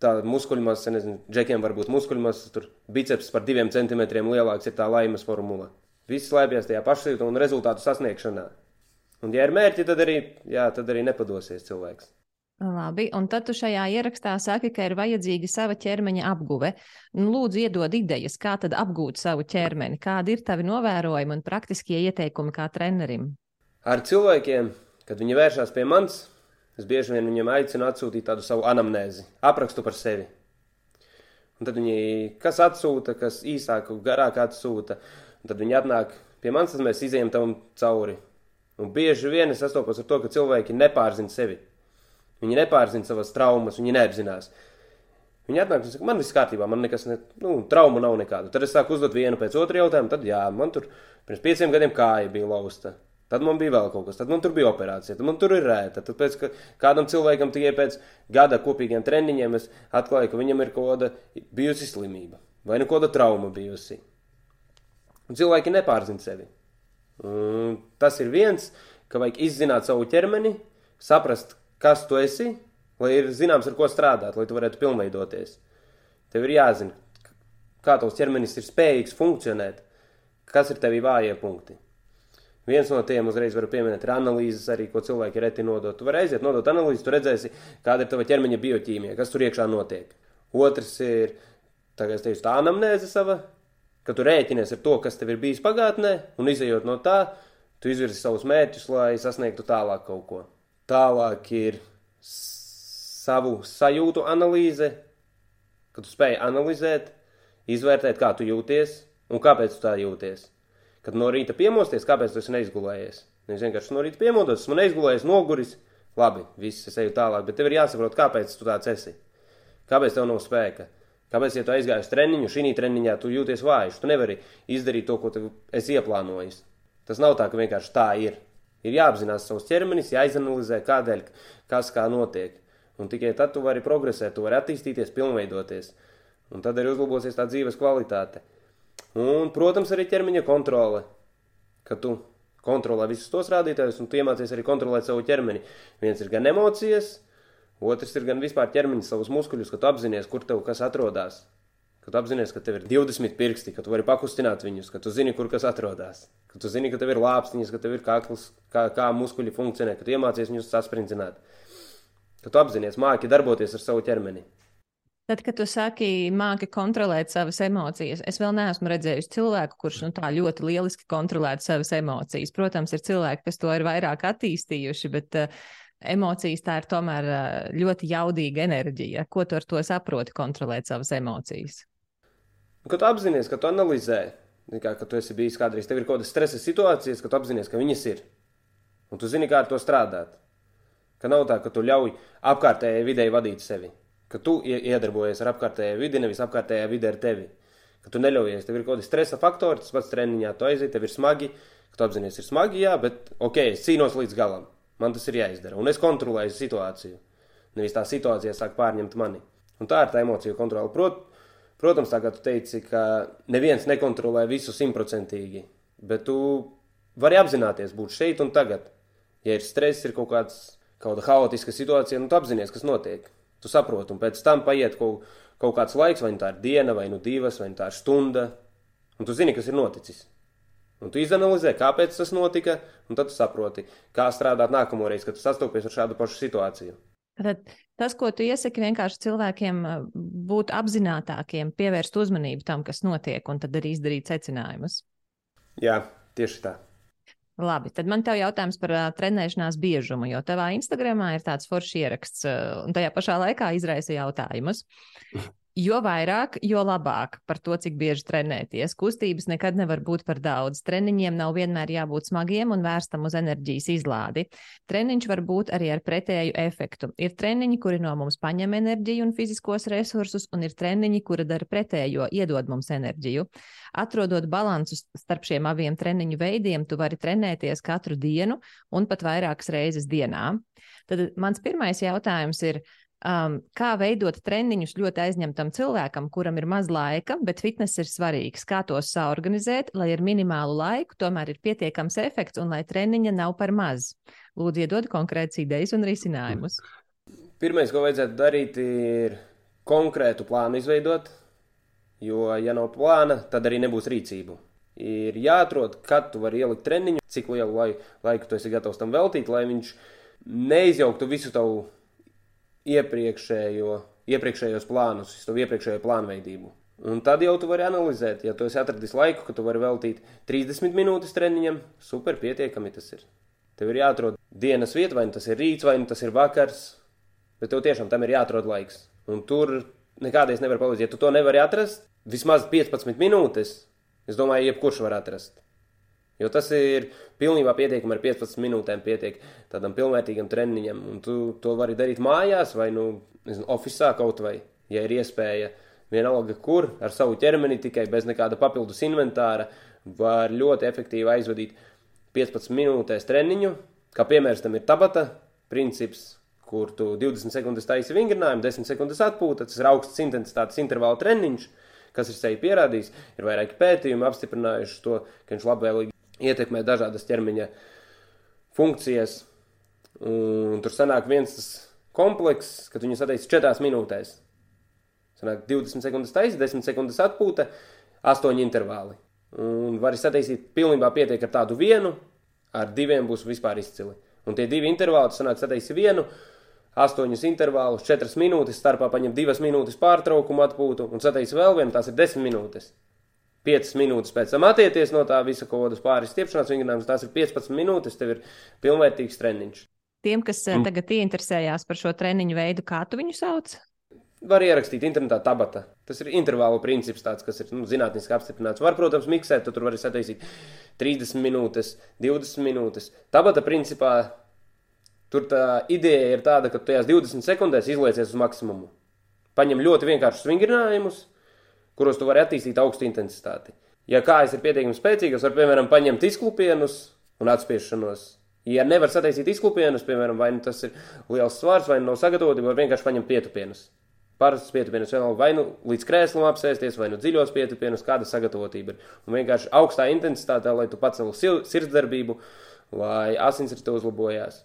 S2: tā muskuļmasa, nezinu, džekiem var būt muskuļmasa, tur biceps par diviem centimetriem lielāks ir tā laimes formula. Viss slēpjas tajā pašsajūtā un rezultātu sasniegšanā. Un, ja ir mērķi, tad arī, jā, tad arī nepadosies cilvēks.
S3: Labi, un tad tu šajā ierakstā saki, ka ir vajadzīga sava ķermeņa apguve. Nu, lūdzu, iedod idejas, kā tad apgūt savu ķermeni, kādi ir tavi novērojumi un praktiskie ieteikumi kā trenerim.
S2: Ar cilvēkiem, kad viņi vēršas pie manis, es bieži vien viņiem aicinu atsūtīt tādu savu anamnēzi, aprakstu par sevi. Un tad viņi kas atsūta, kas īsāk, garāk atsūta, un tad viņi atnāk pie manis, tad mēs izējām tam cauri Un bieži vien es sastopos ar to, ka cilvēki nepārzina sevi. Viņi nepārzina savas traumas, viņi neapzinās. Viņi atnāk un saka, man viss kārtībā, man nekas, ne, nu, trauma nav nekāda. Tad es sāku uzdot vienu pēc otru jautājumu, tad jā, man tur pirms pieciem gadiem kāja bija lausta. Tad man bija vēl kaut kas, tad man tur bija operācija, tad man tur ir rēta. Tad pēc kādam cilvēkam tikai pēc gada kopīgiem treniņiem es atklāju, ka viņam ir kaut kāda bijusi slimība vai nu kāda trauma bijusi. Un cilvēki nepārzina sevi. Tas ir viens, ka vajag izzināt savu ķermeni, saprast, kas tu esi, lai ir zināms, ar ko strādāt, lai tu varētu pilnveidoties. Tev ir jāzina, kā tavs ķermenis ir spējīgs funkcionēt, kas ir tevī vājie punkti. Viens no tiem uzreiz varu pieminēt, ir analīzes, arī, ko cilvēki reti nodot. Tu vari aiziet, nodot analīzi, tu redzēsi, kāda ir tava ķermeņa bioķīmija, kas tur iekšā notiek. Otrs ir, tagad es teikšu, tā anamnēze sava, ka tu rēķinies ar to, kas tev ir bijis pagātnē, un izējot no tā, tu izvirzi savus mērķus, lai sasniegtu tālāk kaut ko. Tālāk ir savu sajūtu analīze, kad tu spēj analizēt, izvērtēt, kā tu jūties un kāpēc tu tā jūties. Kad no rīta piemosties, kāpēc tu esi neizgulējies? Nevis vienkārši no rīta piemodos, esmu neizgulējies, noguris, labi, viss es eju tālāk, bet tev ir jāsaprot, kāpēc tu tāds esi. Kāpēc tev nav spēka? Kāpēc, ja tu aizgāji uz treniņu, šī treniņā tu jūties vājš, tu nevari izdarīt to, ko esi ieplānojis. Tas nav tā, ka vienkārši tā ir. Ir jāapzinās savs ķermenis, jāizanalizē, kādēļ, kas kā notiek. Un tikai tad tu vari progresēt, tu vari attīstīties, pilnveidoties. Un tad arī uzlabosies tā dzīves kvalitāte. Un, protams, arī ķermeņa kontrole. Kad tu kontrolē visus tos rādītājus, un tu iemācies arī kontrolēt savu ķermeni. Viens ir gan emocijas, Otrs ir gan vispār ķermeņa savus muskuļus, ka tu apzinājies, kur tev kas atrodas. Kad apzinājies, ka tev ir 20 pirksti, ka tu vari pakustināt viņus, ka tu zini, kur kas atrodas. Ka tu zini, ka tev ir lāpstiņas, ka tev ir kakls, kā, kā muskuļi funkcionē, ka tu iemācies viņus sasprindzināt. Ka tu apzinājies, māki darboties ar savu ķermeni.
S3: Tad, kad tu saki, māki kontrolēt savas emocijas, es vēl neesmu redzējusi cilvēku, kurš nu, tā ļoti lieliski kontrolētu savas emocijas. Protams, ir cilvēki, kas to ir vairāk attīstījuši, bet uh, emocijas tā ir tomēr ļoti jaudīga enerģija. Ko tu ar to saproti, kontrolēt savas emocijas?
S2: Kad tu apzinājies, ka tu analizē, kā, ka tu esi bijis kādreiz, tev ir kaut kādas stresa situācijas, ka tu apzinājies, ka viņas ir. Un tu zini, kā ar to strādāt. Ka nav tā, ka tu ļauj apkārtējai videi vadīt sevi. Ka tu iedarbojies ar apkārtējai vidi, nevis apkārtējā vide ar tevi. Ka tu neļaujies, tev ir kaut kādi stresa faktori, tas pats treniņā, tu aiziet, tev ir smagi, ka tu apzinājies, ir smagi, jā, bet ok, es cīnos līdz galam. Man tas ir jāizdara. Un es kontrolēju situāciju. Nevis tā situācija sāk pārņemt mani. Un tā ir tā emociju kontrole. Prot, protams, tā kā tu teici, ka neviens nekontrolē visu simtprocentīgi, bet tu vari apzināties būt šeit un tagad. Ja ir stress, ir kaut kāds, kāda haotiska situācija, nu tu apzināties, kas notiek. Tu saproti, un pēc tam paiet kaut, kaut kāds laiks, vai nu tā ir diena, vai nu divas, vai nu tā ir stunda, un tu zini, kas ir noticis. Un tu izanalizē, kāpēc tas notika, un tad saproti, kā strādāt nākamo reizi, kad tu sastopies ar šādu pašu situāciju.
S3: Tad tas, ko tu iesaki, vienkārši cilvēkiem būt apzinātākiem, pievērst uzmanību tam, kas notiek, un tad arī izdarīt secinājumus.
S2: Jā, tieši tā.
S3: Labi, tad man te ir jautājums par uh, trenēšanās biežumu, jo tavā Instagramā ir tāds foršs ieraksts, uh, un tajā pašā laikā izraisa jautājumus. [LAUGHS] Jo vairāk, jo labāk par to, cik bieži trenēties. Kustības nekad nevar būt par daudz. Treniņiem nav vienmēr jābūt smagiem un vērstam uz enerģijas izlādi. Treniņš var būt arī ar pretēju efektu. Ir treniņi, kuri no mums paņem enerģiju un fiziskos resursus, un ir treniņi, kuri dara pretējo, iedod mums enerģiju. Atrodot balansu starp šiem abiem treniņu veidiem, tu vari trenēties katru dienu un pat vairākas reizes dienā. Tad mans pirmais jautājums ir, um, kā veidot treniņus ļoti aizņemtam cilvēkam, kuram ir maz laika, bet fitness ir svarīgs. Kā tos saorganizēt, lai ar minimālu laiku tomēr ir pietiekams efekts un lai treniņa nav par maz. Lūdzu, iedod konkrētas idejas un risinājumus.
S2: Pirmais, ko vajadzētu darīt, ir konkrētu plānu izveidot, jo, ja nav plāna, tad arī nebūs rīcību. Ir jāatrod, kad tu vari ielikt treniņu, cik lielu laiku, tu esi gatavs tam veltīt, lai viņš neizjauktu visu tavu iepriekšējo, iepriekšējos plānus, to iepriekšējo plānveidību. Un tad jau tu vari analizēt, ja tu esi atradis laiku, ka tu vari veltīt 30 minūtes treniņam, super pietiekami tas ir. Tev ir jāatrod dienas vieta, vai nu tas ir rīts, vai nu tas ir vakars, bet tev tiešām tam ir jāatrod laiks. Un tur nekādreiz nevar palīdzēt. Ja tu to nevari atrast, vismaz 15 minūtes, es domāju, jebkurš var atrast. Jo tas ir pilnībā pietiekami ar 15 minūtēm, pietiek tādam pilnvērtīgam treniņam. Un tu to vari darīt mājās vai, nu, nezinu, oficiālā kaut vai, ja ir iespēja. Vienalga, kur ar savu ķermeni tikai bez nekāda papildus inventāra var ļoti efektīvi aizvadīt 15 minūtēs treniņu. Kā piemērs tam ir tabata princips, kur tu 20 sekundes taisi vingrinājumu, 10 sekundes atpūta. Tas ir augsts intensitātes intervāla treniņš, kas ir sevi pierādījis. Ir vairāki pētījumi apstiprinājuši to, ka viņš labvēlīgi ietekmē dažādas ķermeņa funkcijas. Un tur sanāk viens tas komplekss, kad viņi sadēs 4 minūtēs. Sanāk 20 sekundes taisa, 10 sekundes atpūta, 8 intervāli. Un var sataisīt pilnībā pietiek ar tādu vienu, ar diviem būs vispār izcili. Un tie divi intervāli, tu sanāk sataisi vienu, astoņus intervālus, četras minūtes, starpā paņem divas minūtes pārtraukumu atpūtu un sataisi vēl vienu, tās ir desmit minūtes. 5 minūtes pēc tam attieties no tā visa kaut kādas pāris stiepšanās vingrinājumus, tās ir 15 minūtes, tev ir pilnvērtīgs treniņš.
S3: Tiem, kas mm. tagad ieinteresējās par šo treniņu veidu, kā tu viņu sauc?
S2: Var ierakstīt internetā tabata. Tas ir intervālu princips, tāds, kas ir nu, zinātniski apstiprināts. Var, protams, miksēt, tu tur vari sataisīt 30 minūtes, 20 minūtes. Tabata principā tur tā ideja ir tāda, ka tu tajās 20 sekundēs izliecies uz maksimumu. Paņem ļoti vienkāršus vingrinājumus, kuros tu vari attīstīt augstu intensitāti. Ja kājas ir pietiekami spēcīgas, var, piemēram, paņemt izklupienus un atspiešanos. Ja nevar sataisīt izklupienus, piemēram, vai nu tas ir liels svars, vai nu nav sagatavoti, var vienkārši paņemt pietupienus. Parastus pietupienus vēl vai nu līdz krēslam apsēsties, vai nu dziļos pietupienus, kāda sagatavotība ir. Un vienkārši augstā intensitātē, lai tu pacelu sirdsdarbību, lai asinsrite uzlabojās.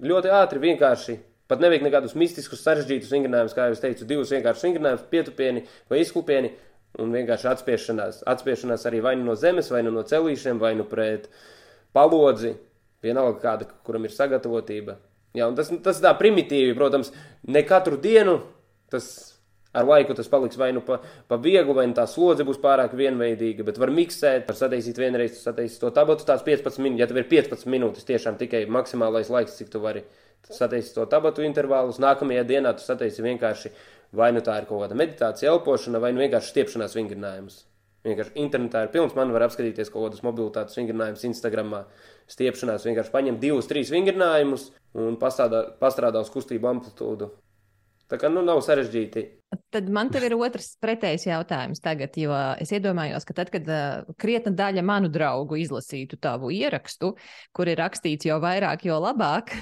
S2: Ļoti ātri, vienkārši Pat nevajag nekādus mistiskus, sarežģītus vingrinājumus, kā jau es teicu, divus vienkāršus vingrinājumus, pietupieni vai izklupieni, un vienkārši atspiešanās. Atspiešanās arī vai nu no zemes, vai nu no celīšiem, vai nu pret palodzi, vienalga kāda, kuram ir sagatavotība. Jā, un tas, tas tā primitīvi, protams, ne katru dienu tas ar laiku tas paliks vai nu pa, pa vieglu, vai nu tā slodze būs pārāk vienveidīga, bet var miksēt, var sataisīt vienreiz, sataisīt to tabatu, tās 15 minūtes, ja tev ir 15 minūtes, tiešām tikai maksimālais laiks, cik tu vari sataisīt to tabatu intervālus, nākamajā dienā tu sataisi vienkārši Vai nu tā ir kaut kāda meditācija, elpošana, vai nu vienkārši stiepšanās vingrinājumus. Vienkārši internetā ir pilns, man var apskatīties kaut kādus mobilitātes vingrinājumus Instagramā. Stiepšanās vienkārši paņem divus, trīs vingrinājumus un pastrādā uz kustību amplitūdu. Tā kā nu, nav sarežģīti.
S3: Tad man te ir otrs pretējs jautājums tagad, jo es iedomājos, ka tad, kad uh, krietna daļa manu draugu izlasītu tavu ierakstu, kur ir rakstīts jau vairāk, jo labāk,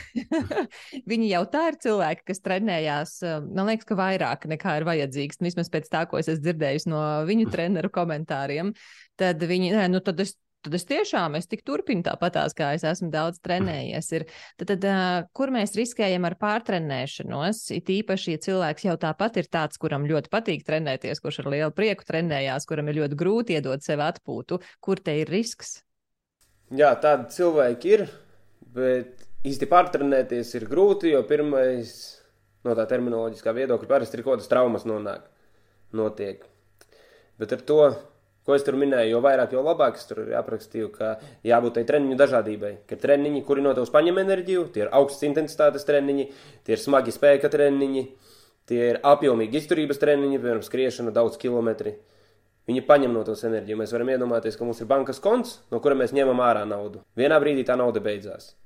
S3: [LAUGHS] viņi jau tā ir cilvēki, kas trenējās, uh, man liekas, ka vairāk nekā ir vajadzīgs, vismaz pēc tā, ko es esmu dzirdējis no viņu treneru komentāriem, tad viņi, nē, nu tad es tad es tiešām es tik turpinu tāpatās, kā es esmu daudz trenējies. Ir, tad, tad, uh, kur mēs riskējam ar pārtrenēšanos? It īpaši, ja cilvēks jau tāpat ir tāds, kuram ļoti patīk trenēties, kurš ar lielu prieku trenējās, kuram ir ļoti grūti iedot sev atpūtu, kur te ir risks?
S2: Jā, tādi cilvēki ir, bet īsti pārtrenēties ir grūti, jo pirmais no tā terminoloģiskā viedokļa parasti ir kaut kādas traumas nonāk, notiek. Bet ar to, ko es tur minēju, jo vairāk, jo labāk es tur aprakstīju, ka jābūt tai treniņu dažādībai. Ka treniņi, kuri no tevis paņem enerģiju, tie ir augstas intensitātes treniņi, tie ir smagi spēka treniņi, tie ir apjomīgi izturības treniņi, piemēram, skriešana daudz kilometri. Viņi paņem no tos enerģiju. Mēs varam iedomāties, ka mums ir bankas konts, no kura mēs ņemam ārā naudu. Vienā brīdī tā nauda beidzās.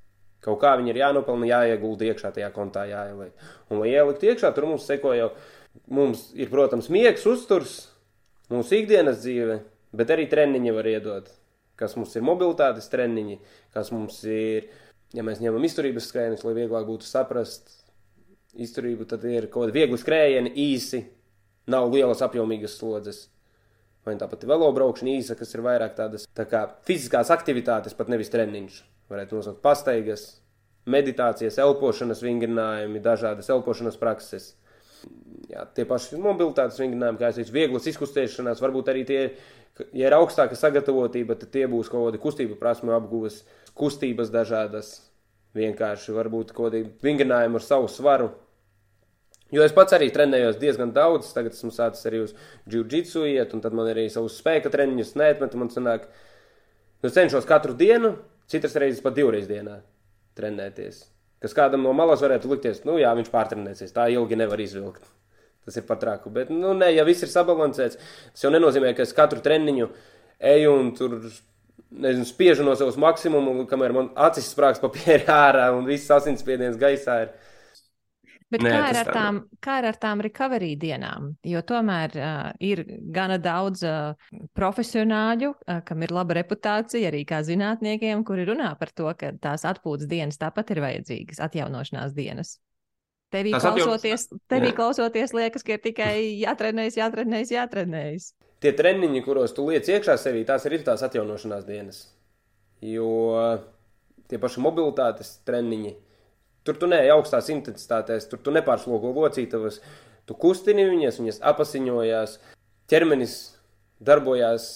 S2: Kaut kā viņi ir jānopelna, jāiegulda iekšā tajā kontā, jāieliek. Un, lai ielikt iekšā, tur mums seko jau, mums ir, protams, miegs, uzturs, mūsu ikdienas dzīve, bet arī treniņi var iedot. Kas mums ir mobilitātes treniņi, kas mums ir, ja mēs ņemam izturības skrējienus, lai vieglāk būtu saprast izturību, tad ir kaut kādi viegli skrējieni, īsi, nav lielas apjomīgas slodzes. Vai tāpat velobraukšana īsa, kas ir vairāk tādas tā kā fiziskās aktivitātes, pat nevis treniņš varētu nosaukt pastaigas, meditācijas, elpošanas vingrinājumi, dažādas elpošanas prakses. Jā, tie paši mobilitātes vingrinājumi, kā es teicu, vieglas izkustēšanās, varbūt arī tie, ja ir augstāka sagatavotība, tad tie būs kaut kādi kustību prasmu apguves, kustības dažādas, vienkārši varbūt kaut kādi vingrinājumi ar savu svaru. Jo es pats arī trenējos diezgan daudz, tagad esmu sācis arī uz jiu-jitsu iet, un tad man arī savus spēka treniņus neatmetu, man sanāk, nu cenšos katru dienu Citas reizes pat divreiz dienā trenēties. Kas kādam no malas varētu likties, nu jā, viņš pārtrenēsies, tā ilgi nevar izvilkt. Tas ir pat traku. Bet, nu, nē, ja viss ir sabalansēts, tas jau nenozīmē, ka es katru treniņu eju un tur, nezinu, spiežu no savas maksimumu, kamēr man acis sprāgs papīri ārā un viss asinsspiediens gaisā ir.
S3: Bet Nē, kā, ir ar tām, kā ir ar tām recovery dienām? Jo tomēr uh, ir gana daudz uh, profesionāļu, uh, kam ir laba reputācija, arī kā zinātniekiem, kuri runā par to, ka tās atpūtas dienas tāpat ir vajadzīgas, atjaunošanās dienas. Tevī Tas klausoties, atjaunas... tevī klausoties, liekas, ka ir tikai jātrenējas, jātrenējas, jātrenējas.
S2: Tie treniņi, kuros tu liec iekšā sevī, tās ir tās atjaunošanās dienas. Jo tie paši mobilitātes treniņi, Tur tu neej augstās intensitātēs, tur tu nepārslogo locītavas, tu kustini viņas, viņas apasiņojās, ķermenis darbojās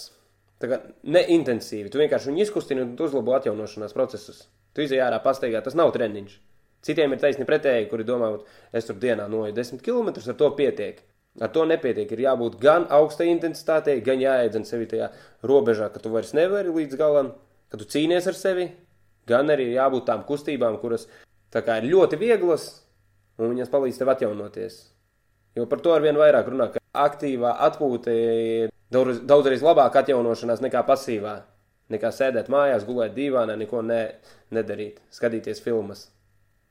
S2: neintensīvi. Tu vienkārši viņu izkustini un uzlabo atjaunošanās procesus. Tu izēj ārā pastaigā, tas nav treniņš. Citiem ir taisni pretēji, kuri domā, es tur dienā noju 10 km, ar to pietiek. Ar to nepietiek. Ir jābūt gan augstai intensitātei, gan jāiedzen sevi tajā robežā, ka tu vairs nevari līdz galam, ka tu cīnies ar sevi, gan arī jābūt tām kustībām, kuras kā ir ļoti vieglas, un viņas palīdz tev atjaunoties. Jo par to ar vien vairāk runā, ka aktīvā atpūta ir daudz, daudzreiz labāka atjaunošanās nekā pasīvā. Nekā sēdēt mājās, gulēt divānā, neko ne, nedarīt, skatīties filmas.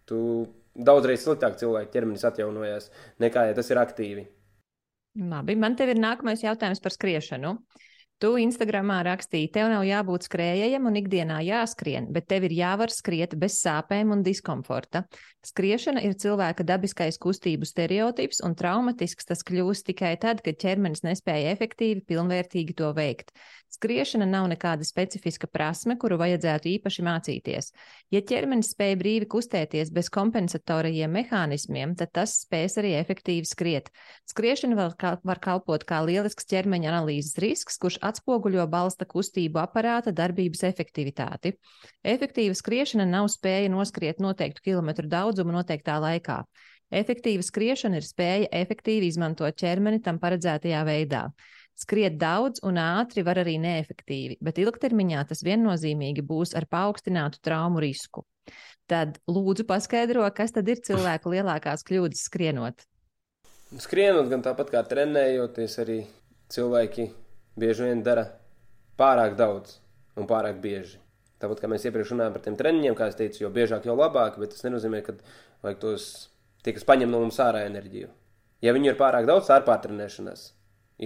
S2: Tu daudzreiz sliktāk cilvēku ķermenis atjaunojas nekā, ja tas ir aktīvi.
S3: Labi, man te ir nākamais jautājums par skriešanu. Tu Instagramā rakstīji, tev nav jābūt skrējējam un ikdienā jāskrien, bet tev ir jāvar skriet bez sāpēm un diskomforta. Skriešana ir cilvēka dabiskais kustību stereotips, un traumatisks tas kļūst tikai tad, kad ķermenis nespēja efektīvi, pilnvērtīgi to veikt. Skriešana nav nekāda specifiska prasme, kuru vajadzētu īpaši mācīties. Ja ķermenis spēj brīvi kustēties bez kompensatorajiem mehānismiem, tad tas spēs arī efektīvi skriet. Skriešana var, var kalpot kā lielisks ķermeņa analīzes risks, kurš atspoguļo balsta kustību aparāta darbības efektivitāti. Efektīva skriešana nav spēja noskriet noteiktu kilometru daudzumu noteiktā laikā. Efektīva skriešana ir spēja efektīvi izmantot ķermeni tam paredzētajā veidā. Skriet daudz un ātri var arī neefektīvi, bet ilgtermiņā tas viennozīmīgi būs ar paaugstinātu traumu risku. Tad lūdzu paskaidro, kas tad ir cilvēku lielākās kļūdas skrienot.
S2: Skrienot gan tāpat kā trenējoties, arī cilvēki bieži vien dara pārāk daudz un pārāk bieži. Tāpat kā mēs iepriekš runājām par tiem treniņiem, kā es teicu, jo biežāk, jo labāk, bet tas nenozīmē, ka vajag tos tie, kas paņem no mums ārā enerģiju. Ja viņi ir pārāk daudz, tā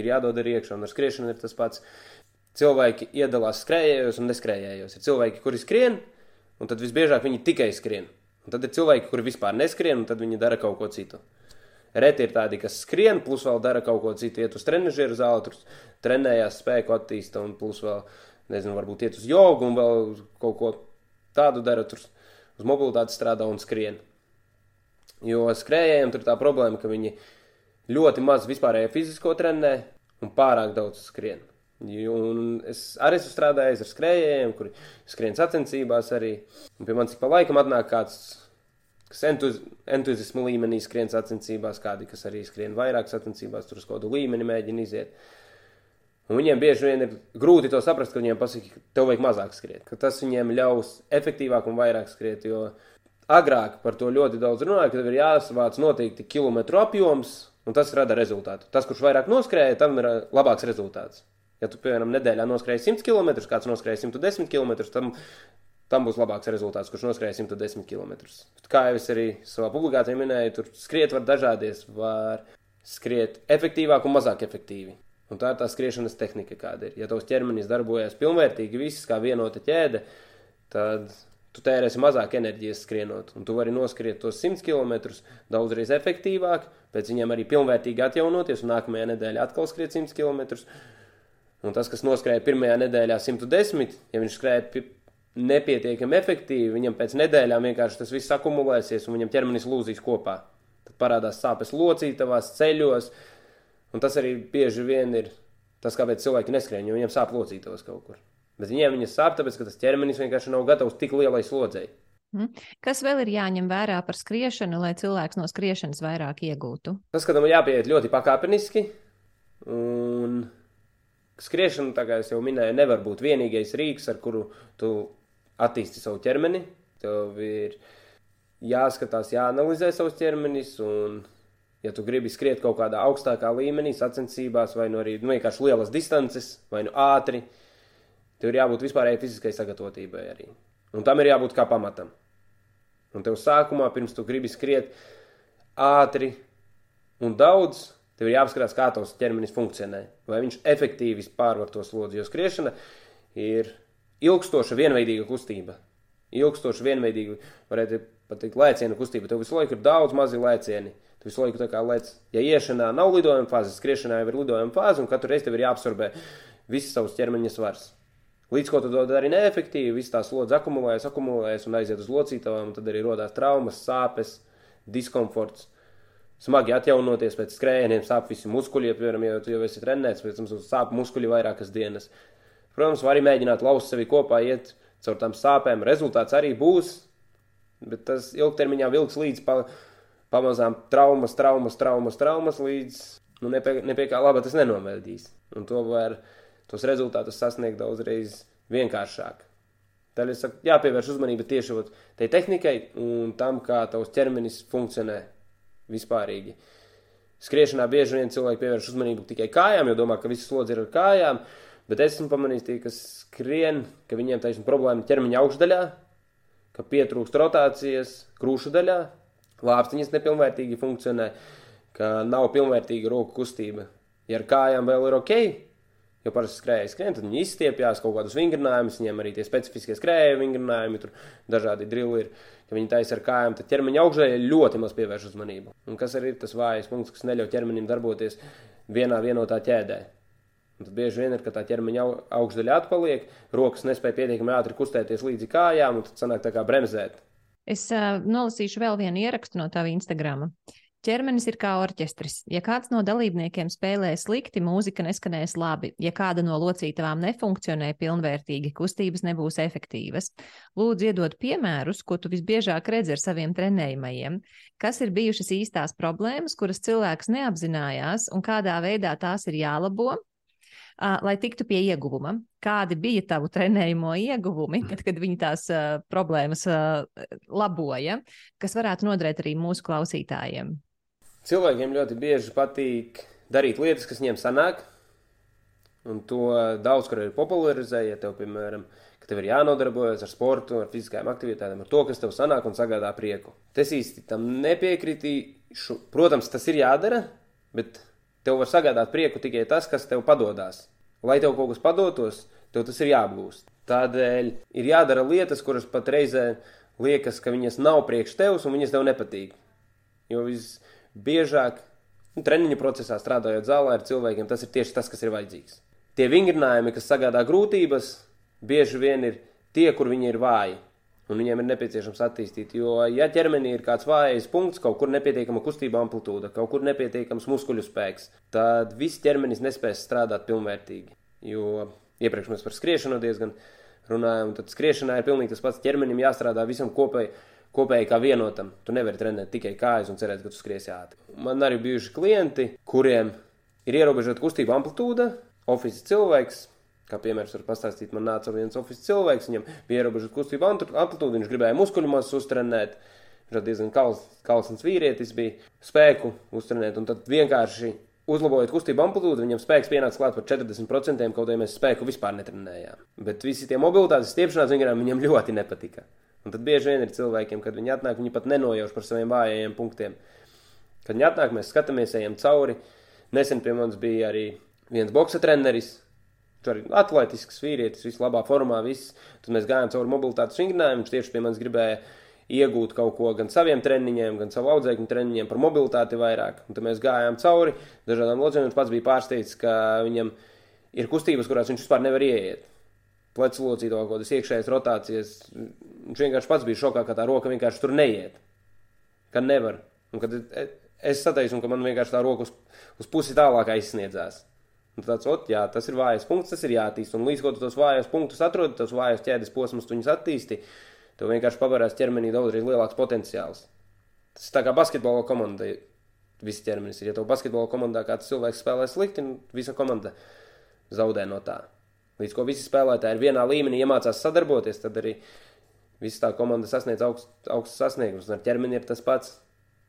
S2: ir jādod arī iekšā. Un ar skriešanu ir tas pats. Cilvēki iedalās skrējējos un neskrējējos. Ir cilvēki, kuri skrien, un tad visbiežāk viņi tikai skrien. Un tad ir cilvēki, kuri vispār neskrien, un tad viņi dara kaut ko citu. Reti ir tādi, kas skrien, plus vēl dara kaut ko citu, iet uz trenižera zāli, tur trenējās, spēku attīsta, un plus vēl nezinu, varbūt iet uz jogu un vēl kaut ko tādu dara, tur uz mobilitāti strādā un skrien. Jo skrējējiem tur tā problēma, ka viņi ļoti maz vispārējo fizisko trenē un pārāk daudz skrien. Un es arī esmu strādājis ar skrejējiem, kuri skrien sacensībās arī. Un pie manis pa laikam atnāk kāds, kas entuz, entuziasma līmenī skrien sacensībās, kādi, kas arī skrien vairāk sacensībās, tur uz kādu līmeni mēģina iziet. Un viņiem bieži vien ir grūti to saprast, ka viņiem pasaka, ka tev vajag mazāk skriet, ka tas viņiem ļaus efektīvāk un vairāk skriet. Jo agrāk par to ļoti daudz runāja, ka tev ir jāsavāc noteikti kilometru apjoms, un tas rada rezultātu. Tas, kurš vairāk noskrēja, tam ir labāks rezultāts. Ja tu, piemēram, nedēļā noskrēji 100 km, kāds noskrēja 110 km, tam, tam būs labāks rezultāts, kurš noskrēja 110 km. Kā jau es arī savā publikācijā minēju, tur skriet var dažādies, var skriet efektīvāk un mazāk efektīvi. Un tā ir tā skriešanas tehnika, kāda ir. Ja tavs ķermenis darbojas pilnvērtīgi, viss kā vienota ķēde, tad tu tērēsi mazāk enerģijas skrienot. Un tu vari noskriet tos 100 km daudzreiz efektīvāk, pēc viņiem arī pilnvērtīgi atjaunoties, un nākamajā nedēļā atkal skriet 100 km. Un tas, kas noskrēja pirmajā nedēļā 110, ja viņš skrēja nepietiekami efektīvi, viņam pēc nedēļām vienkārši tas viss akumulēsies un viņam ķermenis lūzīs kopā. Tad parādās sāpes locītavās, ceļos, un tas arī bieži vien ir tas, kāpēc cilvēki neskrien, jo viņiem sāp locītavas kaut kur. Bet viņiem viņas sāp, tāpēc, ka tas ķermenis vienkārši nav gatavs tik lielai slodzei.
S1: Mhm. Kas vēl ir jāņem vērā par skriešanu, lai cilvēks no skriešanas vairāk iegūtu?
S2: Tas, ka tam jāpieiet ļoti pakāpeniski, un Skriešana, tā kā jau minēju, nevar būt vienīgais rīks, ar kuru tu attīsti savu ķermeni. Tev ir jāskatās, jāanalizē savs ķermenis, un, ja tu gribi skriet kaut kādā augstākā līmenī, sacensībās, vai nu arī nu, vienkārši lielas distances, vai nu ātri, tev ir jābūt vispārējai fiziskai sagatavotībai arī. Un tam ir jābūt kā pamatam. Un tev sākumā, pirms tu gribi skriet ātri un daudz, Tev ir jāapskatās, kā tavs ķermenis funkcionē, vai viņš efektīvi pārvar to slodzi. Jo skriešana ir ilgstoša, vienveidīga kustība. Ilgstoša, vienveidīga, varētu pat teikt, lēciena kustība. Tev visu laiku ir daudz mazi lēcieni. Tu visu laiku tā kā lēc, ja iešanā nav lidojuma fāze, skriešanā jau ir lidojuma fāze, un katru reizi tev ir jāabsorbē visas savas ķermeņa svars. Līdz ko tu to dari neefektīvi, viss tā slodze akumulējas, akumulējas un aiziet uz locītavām, un tad arī rodās traumas, sāpes, diskomforts smagi atjaunoties pēc skrējieniem, sāp visi muskuļi, piemēram, ja tu jau esi trenēts, pēc tam sāp muskuļi vairākas dienas. Protams, var arī mēģināt lauzt sevi kopā, iet caur tām sāpēm. Rezultāts arī būs, bet tas ilgtermiņā vilks līdz pa, pamazām traumas, traumas, traumas, traumas līdz nu, nepie, nepie kā laba tas nenovēdīs. Un to var tos rezultātus sasniegt daudzreiz vienkāršāk. Tad es saku, jāpievērš uzmanība tieši tai tehnikai un tam, kā tavs ķermenis funkcionē vispārīgi. Skriešanā bieži vien cilvēki pievērš uzmanību tikai kājām, jo domā, ka viss slodzi ir ar kājām, bet es esmu pamanījis tie, kas skrien, ka viņiem taisnība problēma ķermeņa augšdaļā, ka pietrūkst rotācijas krūšu daļā, lāpstiņas nepilnvērtīgi funkcionē, ka nav pilnvērtīga roku kustība. Ja ar kājām vēl ir ok, jo parasti skrēja skrien, tad viņi izstiepjās kaut kādus vingrinājumus, viņiem arī tie specifiskie skrēja vingrinājumi, tur dažādi drilli ir ka viņi taisa ar kājām, tad ķermeņa augšējai ļoti maz pievērš uzmanību. Un kas arī ir tas vājais punkts, kas neļauj ķermenim darboties vienā vienotā ķēdē. Un tad bieži vien ir, ka tā ķermeņa augšdaļa atpaliek, rokas nespēja pietiekami ātri kustēties līdzi kājām, un tad sanāk tā kā bremzēt.
S1: Es uh, nolasīšu vēl vienu ierakstu no tava Instagrama. Ķermenis ir kā orķestris. Ja kāds no dalībniekiem spēlē slikti, mūzika neskanēs labi. Ja kāda no locītavām nefunkcionē pilnvērtīgi, kustības nebūs efektīvas. Lūdzu, iedod piemērus, ko tu visbiežāk redzi ar saviem trenējumiem. Kas ir bijušas īstās problēmas, kuras cilvēks neapzinājās, un kādā veidā tās ir jālabo, lai tiktu pie ieguvuma. Kādi bija tavu trenējumu ieguvumi, kad, kad viņi tās uh, problēmas uh, laboja, kas varētu noderēt arī mūsu klausītājiem?
S2: Cilvēkiem ļoti bieži patīk darīt lietas, kas viņiem sanāk, un to daudz kur ir popularizēja. Ja tev, piemēram, ka tev ir jānodarbojas ar sportu, ar fiziskām aktivitātēm, ar to, kas tev sanāk un sagādā prieku. Es īsti tam nepiekritīšu. Protams, tas ir jādara, bet tev var sagādāt prieku tikai tas, kas tev padodas. Lai tev kaut kas padotos, tev tas ir jāapgūst. Tādēļ ir jādara lietas, kuras pat reizē liekas, ka viņas nav priekš tevis un viņas tev nepatīk. Jo viss biežāk nu, treniņu procesā strādājot zālē ar cilvēkiem, tas ir tieši tas, kas ir vajadzīgs. Tie vingrinājumi, kas sagādā grūtības, bieži vien ir tie, kur viņi ir vāji. Un viņiem ir nepieciešams attīstīt. Jo, ja ķermenī ir kāds vājais punkts, kaut kur nepietiekama kustība amplitūda, kaut kur nepietiekams muskuļu spēks, tad viss ķermenis nespēs strādāt pilnvērtīgi. Jo iepriekš mēs par skriešanu diezgan runājām, tad skriešanā ir pilnīgi tas pats ķermenim jāstrādā visam kopēji. Kopēji kā vienotam. Tu nevari trenēt tikai kājas un cerēt, ka tu skriesi ātri. Man arī bijuši klienti, kuriem ir ierobežota kustība amplitūda, oficiāls cilvēks, Kā piemērs var pastāstīt, man nāca viens oficiāls cilvēks, viņam bija ierobežota kustība amplitūda, viņš gribēja muskuļu masu uztrenēt. Viņš diezgan kals, kalsns vīrietis bija spēku uztrenēt, un tad vienkārši uzlabojot kustību amplitūdu, viņam spēks pienāca klāt par 40%, kaut arī mēs spēku vispār netrenējām. Bet visi tie mobilitātes stiepšanās vingrām viņam ļoti nepatika. Un tad bieži vien ir cilvēkiem, kad viņi atnāk, viņi pat nenojauš par saviem vājajiem punktiem. Kad viņi atnāk, mēs skatāmies, ejam cauri. Nesen pie mums bija arī viens boxa treneris, Tur arī atletisks vīrietis, viss labā formā, viss. Tad mēs gājām cauri mobilitātes vingrinājumu. Viņš tieši pie manis gribēja iegūt kaut ko gan saviem treniņiem, gan savu audzēkņu treniņiem par mobilitāti vairāk. Un tad mēs gājām cauri dažādām locekļiem. Viņš pats bija pārsteigts, ka viņam ir kustības, kurās viņš vispār nevar ieiet. Plecu locīto kaut kādas iekšējas rotācijas. Viņš vienkārši pats bija šokā, ka tā roka vienkārši tur neiet. Ka nevar. Un kad es sateicu, ka man vienkārši tā roka uz, uz pusi tālāk aizsniedzās. Un tāds, ot, jā, tas ir vājais punkts, tas ir jāattīst. Un līdz ko tu tos vājos punktus atrodi, tos vājos ķēdes posmus, tu viņus attīsti, tev vienkārši pavērās ķermenī daudzreiz lielāks potenciāls. Tas tā kā basketbola komanda. Visi ķermenis ir. Ja tev basketbola komandā kāds cilvēks spēlē slikti, visa komanda zaudē no tā. Līdz ko visi spēlētāji ir vienā līmenī, iemācās sadarboties, tad arī visa tā komanda sasniedz augst, augstus sasniegumus. Un ar ķermeni ir tas pats.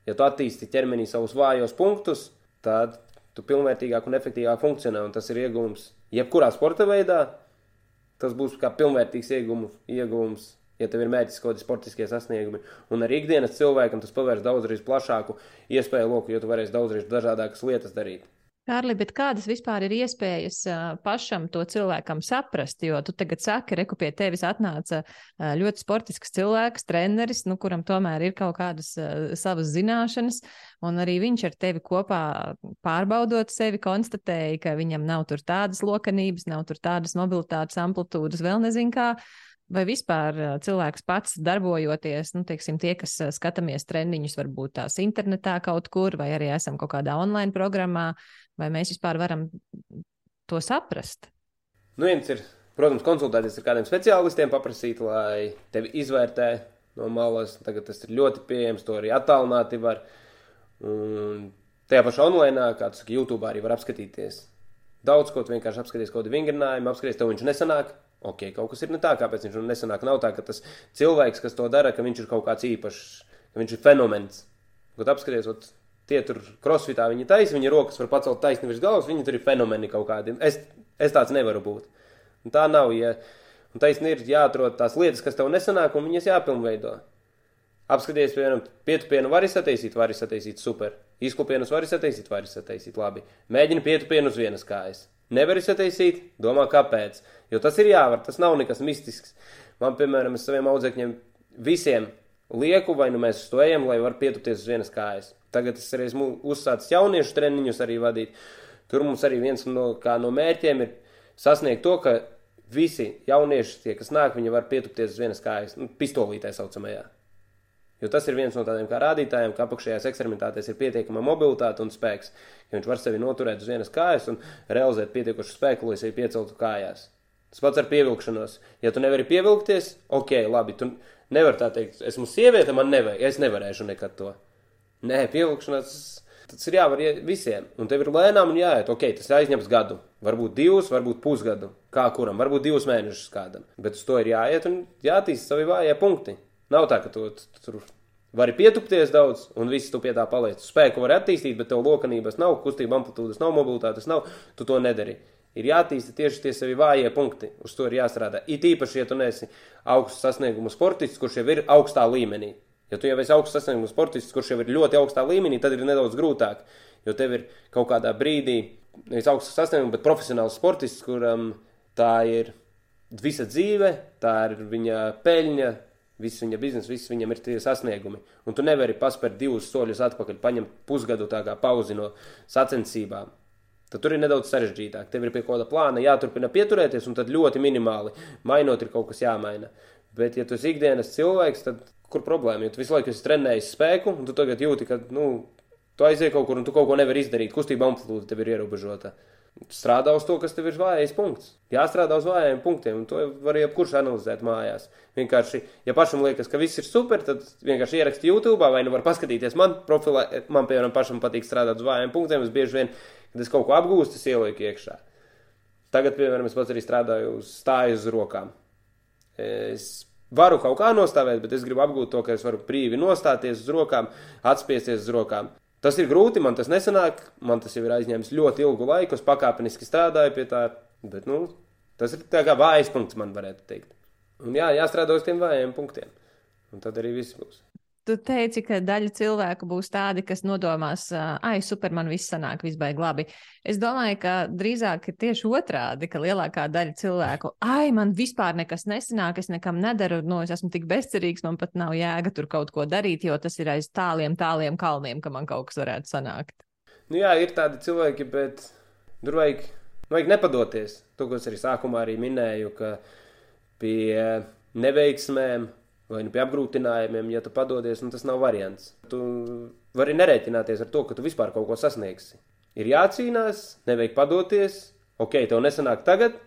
S2: Ja tu attīsti ķermenī savus vājos punktus, tad tu pilnvērtīgāk un efektīvāk funkcionē, un tas ir iegūms jebkurā sporta veidā. Tas būs kā pilnvērtīgs iegūms, iegūms ja tev ir mērķis kaut kādi sportiskie sasniegumi. Un arī ikdienas cilvēkam tas pavērs daudzreiz plašāku iespēju loku, jo tu varēsi daudzreiz dažādākas lietas darīt.
S3: Kārli, bet kādas vispār ir iespējas pašam to cilvēkam saprast? Jo tu tagad saki, reku pie tevis atnāca ļoti sportisks cilvēks, treneris, nu, kuram tomēr ir kaut kādas savas zināšanas, un arī viņš ar tevi kopā pārbaudot sevi, konstatēja, ka viņam nav tur tādas lokanības, nav tur tādas mobilitātes amplitūdas, vēl nezinu kā. Vai vispār cilvēks pats darbojoties, nu, teiksim, tie, kas skatāmies treniņus, varbūt tās internetā kaut kur, vai arī esam kaut kādā online programmā, vai mēs vispār varam to saprast?
S2: Nu, viens ir, protams, konsultēties ar kādiem speciālistiem, paprasīt, lai tevi izvērtē no malas. Tagad tas ir ļoti pieejams, to arī attālināti var. Un tajā pašā online, kā tu saki, YouTube arī var apskatīties. Daudz ko vienkārši apskatīties, kaut kādu vingrinājumu, apskatīties, tev viņš nesanāk ok, kaut kas ir ne tā, kāpēc viņš nesanāk. Nav tā, ka tas cilvēks, kas to dara, ka viņš ir kaut kāds īpašs, ka viņš ir fenomens. Kad apskaties, tie tur crossfitā viņi taisa, viņa rokas var pacelt taisni virs galvas, viņi tur ir fenomeni kaut kādi. Es, es tāds nevaru būt. Un tā nav, ja un taisni ir jāatrod tās lietas, kas tev nesanāk, un viņas jāpilnveido. Apskaties, piemēram, pietupienu var izsataisīt, var izsataisīt super. Izklupienus var izsataisīt, var izsataisīt labi. Mēģini pietupienu uz vienas kājas. Nevar izsataisīt, domā, kāpēc. Jo tas ir jāvar, tas nav nekas mistisks. Man, piemēram, es saviem audzēkņiem visiem lieku, vai nu mēs uz to ejam, lai var pietupties uz vienas kājas. Tagad es arī esmu uzsācis jauniešu treniņus arī vadīt. Tur mums arī viens no, no mērķiem ir sasniegt to, ka visi jaunieši, tie, kas nāk, viņi var pietupties uz vienas kājas, nu, pistolītē saucamajā. Jo tas ir viens no tādiem rādītājiem, ka apakšējās ekstremitātēs ir pietiekama mobilitāte un spēks. Ja viņš var sevi noturēt uz vienas kājas un realizēt pietiekošu spēku, lai sevi pieceltu kājās. Tas pats ar pievilkšanos. Ja tu nevari pievilkties, ok, labi, tu nevari tā teikt, esmu sieviete, man nevajag, es nevarēšu nekad to. Nē, pievilkšanās tas ir jāvar visiem. Un tev ir lēnām un jāiet. Ok, tas aizņems gadu. Varbūt divus, varbūt pusgadu. Kā kuram, varbūt divus mēnešus kādam. Bet uz to ir jāiet un jātīst savi vājie punkti. Nav tā, ka tu, tu tur vari pietupties daudz, un viss tu pie tā paliec. Spēku var attīstīt, bet tev lokanības nav, kustība amplitūdas nav, mobilitātes nav, tu to nedari. Ir jātīsta tieši tie savi vājie punkti, uz to ir jāstrādā. It īpaši, ja tu neesi augsts sasniegumu sportists, kurš jau ir augstā līmenī. Ja tu jau esi augsts sasniegumu sportists, kurš jau ir ļoti augstā līmenī, tad ir nedaudz grūtāk, jo tev ir kaut kādā brīdī, nevis augsts sasniegums, bet profesionāls sportists, kuram tā ir visa dzīve, tā ir viņa peļņa, Viss viņa biznesa, viss viņam ir tie sasniegumi. Un tu nevari paspērt divus soļus atpakaļ, paņemt pusgadu tā kā pauzi no sacensībām. Tad tur ir nedaudz sarežģītāk. Tev ir pie kāda plāna jāturpina pieturēties, un tad ļoti minimāli mainot, ir kaut kas jāmaina. Bet, ja tu esi ikdienas cilvēks, tad kur problēma? Jo tu visu laiku esi trenējis spēku, un tu tagad jūti, ka nu, tu aizies kaut kur un tu kaut ko nevari izdarīt. Kustība amplitūda tev ir ierobežota. Strādā uz to, kas tev ir vājais punkts. Jāstrādā uz vājiem punktiem, un to var jebkurš analizēt mājās. Vienkārši, ja pašam liekas, ka viss ir super, tad vienkārši ieraksti YouTube vai nu var paskatīties man profilā. Man, piemēram, pašam patīk strādāt uz vājiem punktiem. Es bieži vien Kad es kaut ko apgūstu, es ielieku iekšā. Tagad, piemēram, es pats arī strādāju uz stāju uz rokām. Es varu kaut kā nostāvēt, bet es gribu apgūt to, ka es varu brīvi nostāties uz rokām, atspiesties uz rokām. Tas ir grūti, man tas nesanāk, man tas jau ir aizņēmis ļoti ilgu laiku, es pakāpeniski strādāju pie tā, bet, nu, tas ir tā kā vājs punkts, man varētu teikt. Un jā, jāstrādā uz tiem vājiem punktiem, un tad arī viss būs.
S3: Tu teici, ka daļa cilvēku būs tādi, kas nodomās, ah, super, man viss sanāk, viss baigs labi. Es domāju, ka drīzāk ir tieši otrādi, ka lielākā daļa cilvēku, ai, man vispār nekas nesanāk, es nekam nedaru, no es esmu tik bezcerīgs, man pat nav jēga tur kaut ko darīt, jo tas ir aiz tāliem, tāliem kalniem, ka man kaut kas varētu sanākt.
S2: Nu jā, ir tādi cilvēki, bet tur vajag, vajag nepadoties. To, ko es arī sākumā arī minēju, ka pie neveiksmēm vai nu pie apgrūtinājumiem, ja tu padodies, nu tas nav variants. Tu vari nerēķināties ar to, ka tu vispār kaut ko sasniegsi. Ir jācīnās, nevajag padoties, ok, tev nesanāk tagad,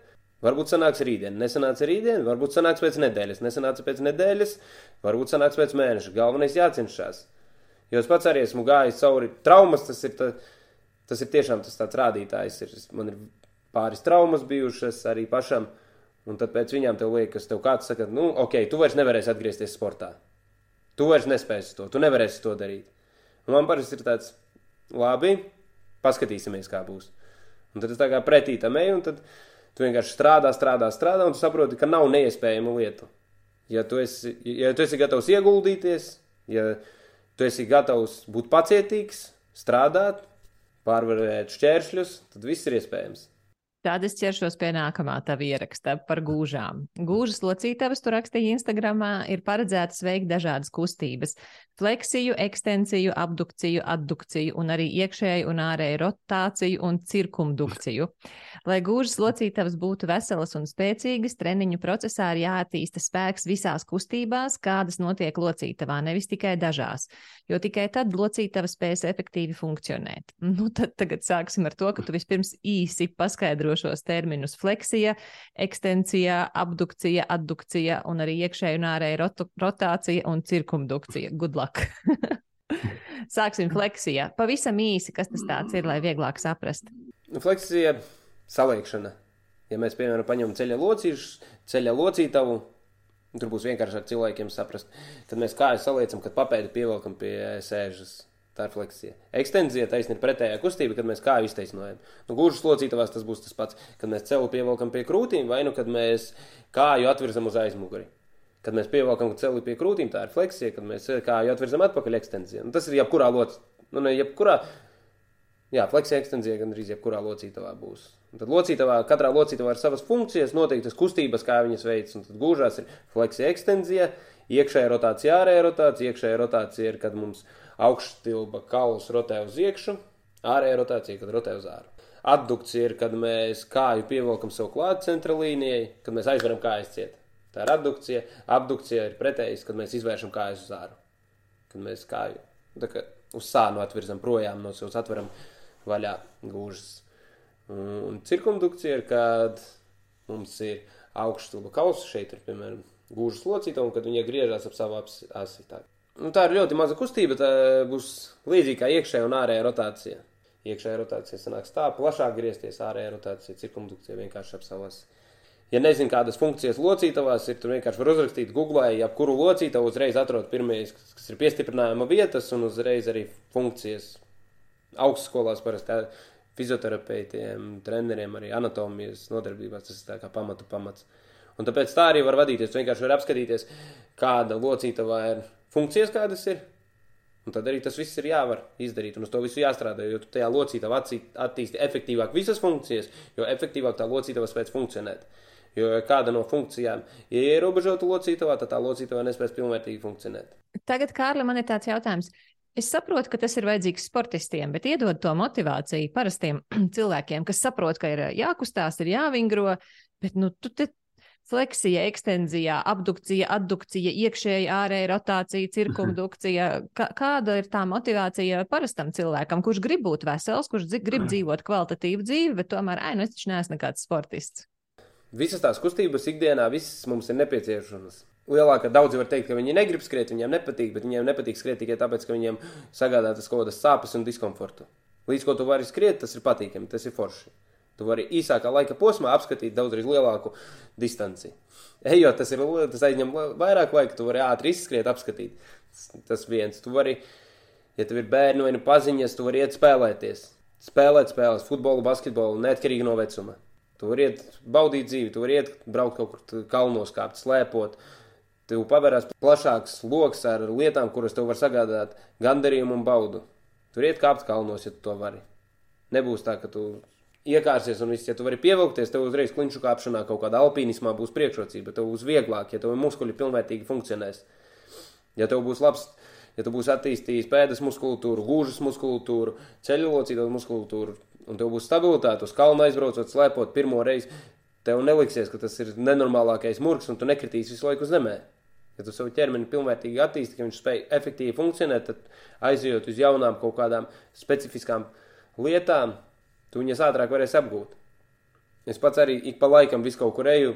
S2: varbūt sanāks rītdien, nesanāca rītdien, varbūt sanāks pēc nedēļas, nesanāca pēc nedēļas, varbūt sanāks pēc mēneša. Galvenais jācenšas. Jo es pats arī esmu gājis cauri traumas, tas ir, ta, tas ir tiešām tas tāds rādītājs. Ir, man ir pāris traumas bijušas arī pašam. Un tad pēc viņām tev liekas, tev kāds saka, nu, ok, tu vairs nevarēsi atgriezties sportā. Tu vairs nespēsi to, tu nevarēsi to darīt. Un man parasti ir tāds, labi, paskatīsimies, kā būs. Un tad es tā kā pretī tam eju, un tad tu vienkārši strādā, strādā, strādā, un tu saproti, ka nav neiespējamu lietu. Ja tu esi, ja tu esi gatavs ieguldīties, ja tu esi gatavs būt pacietīgs, strādāt, pārvarēt šķēršļus, tad viss ir iespējams.
S3: Tad es ķeršos pie nākamā tava ieraksta par gūžām. Gūžas locītavas, tu rakstīji Instagramā, ir paredzētas veikt dažādas kustības - fleksiju, ekstensiju, abdukciju, addukciju un arī iekšēju un ārēju rotāciju un cirkumdukciju. Lai gūžas locītavas būtu veselas un spēcīgas, treniņu procesā ir jāattīsta spēks visās kustībās, kādas notiek locītavā, nevis tikai dažās, jo tikai tad locītava spēs efektīvi funkcionēt. Nu, tad tagad sāksim ar to, ka tu vispirms īsi paskaidro šos terminus - fleksija, ekstensija, abdukcija, addukcija un arī iekšēju un ārēju rot rotācija un cirkumdukcija. Good luck! [LAUGHS] Sāksim fleksijā. Pavisam īsi, kas tas ir, lai vieglāk saprast.
S2: Fleksija saliekšana. Ja mēs, piemēram, paņemam ceļa locīšu, ceļa locītavu, tur būs vienkāršāk cilvēkiem saprast, kad mēs kājas saliecam, kad papēdi pievelkam pie sēžas. Tā ir fleksija. Ekstenzija taisnība ir pretējā kustība, kad mēs kāju iztaisnojam. Nu, gluži locītavās tas būs tas pats, kad mēs celu pievelkam pie krūtīm, vai nu kad mēs kāju atvirzam uz aizmuguri. Kad mēs pievelkam celi pie krūtīm, tā ir fleksija, kad mēs kāju atvirzam atpakaļ ekstenzija. Nu, tas ir jebkurā locītavā. Nu, ne jebkurā, Jā, fleksija ekstenzija gandrīz jebkurā locītavā būs. Un tad locītavā, katrā locītavā ir savas funkcijas, noteiktas kustības, kā viņas veids. Un tad gūžās ir fleksija ekstenzija, iekšējā rotācija, ārējā rotācija. Iekšējā rotācija ir, kad mums augšstilba kauls rotē uz iekšu, ārējā rotācija, kad rotē uz āru. Addukcija ir, kad mēs kāju pievelkam sev klāt centra līnijai, kad mēs aizveram kājas ciet. Tā ir addukcija. Abdukcija ir pretējs, kad mēs izvēršam kājas uz āru. Kad mēs kāju uz sānu atvirzam projām no sevis, atveram vaļā gūžas. Un cirkumdukcija ir, kad mums ir augšstūba kausa šeit, ir, piemēram, gūžas locīta, un kad viņa griežas ap savu asi. Nu, tā ir ļoti maza kustība, tā būs līdzīga iekšējā un ārējā rotācija. Iekšējā rotācija sanāks tā, plašāk griezties, ārējā rotācija, cirkumdukcija vienkārši ap savu asi. Ja nezinu, kādas funkcijas locītavās ir, tur vienkārši var uzrakstīt Google, ja kuru locītavu uzreiz atrod pirmais, kas ir piestiprinājuma vietas un uzreiz arī funkcijas augstskolās parasti fizioterapeitiem, treneriem, arī anatomijas nodarbībās tas ir tā kā pamatu pamats. Un tāpēc tā arī var vadīties. Tu vienkārši var apskatīties, kāda locītavā ir funkcijas, kādas ir. Un tad arī tas viss ir jāvar izdarīt, un uz to visu jāstrādā. Jo tajā locītavā attīsti efektīvāk visas funkcijas, jo efektīvāk tā locītava spēj funkcionēt. Jo kāda no funkcijām ir ierobežota locītavā, tad tā locītava nespēs pilnvērtīgi funkcionēt.
S3: Tagad, Kārli, man ir tāds jautājums. Es saprotu, ka tas ir vajadzīgs sportistiem, bet iedod to motivāciju parastiem [CLEARS THROAT] cilvēkiem, kas saprot, ka ir jākustās, ir jāvingro, bet nu, tu te fleksija, ekstenzija, abdukcija, addukcija, iekšēja, ārēja rotācija, cirkumdukcija. Kā, kāda ir tā motivācija parastam cilvēkam, kurš grib būt vesels, kurš grib dzīvot kvalitatīvu dzīvi, bet tomēr, ai, nu es taču neesmu nekāds sportists?
S2: Visas tās kustības ikdienā, visas mums ir nepieciešamas. Lielākā daudzi var teikt, ka viņi negrib skriet, viņiem nepatīk, bet viņiem nepatīk skriet tikai tāpēc, ka viņiem sagādā tas kaut kādas sāpes un diskomfortu. Līdz ko tu vari skriet, tas ir patīkami, tas ir forši. Tu vari īsākā laika posmā apskatīt daudzreiz lielāku distanci. Ejot, tas, ir, tas aizņem vairāk laika, tu vari ātri izskriet, apskatīt. Tas, tas viens. Tu vari, ja tev ir bērni vai nu paziņas, tu vari iet spēlēties. Spēlēt spēles, futbolu, basketbolu, neatkarīgi no vecuma. Tu vari iet baudīt dzīvi, tu vari iet braukt kaut kur kalnos, kāpt, slēpot. Tev pavērās plašāks lokus ar lietām, kuras tev var sagādāt gandarījumu un baudu. Tur iet kāpt kalnos, ja tu to vari. Nebūs tā, ka tu iekārsies un viss, ja tu vari pievilkties, tev uzreiz klinšu kāpšanā kaut kādā alpīnismā būs priekšrocība, tev būs vieglāk, ja tev muskuļi pilnvērtīgi funkcionēs. Ja tev būs labs, ja tu būsi attīstījis pēdas muskultūru, gūžas muskultūru, ceļu locītos muskultūru, un tev būs stabilitāte uz kalna aizbraucot, slēpot pirmo reizi, tev neliksies, ka tas ir nenormālākais murgs, un tu nekritīsi visu laiku zemē. Ja tu savu ķermeni pilnvērtīgi attīsti, ka viņš spēj efektīvi funkcionēt, tad aizjot uz jaunām kaut kādām specifiskām lietām, tu viņas ātrāk varēsi apgūt. Es pats arī ik pa laikam visu kaut kur eju,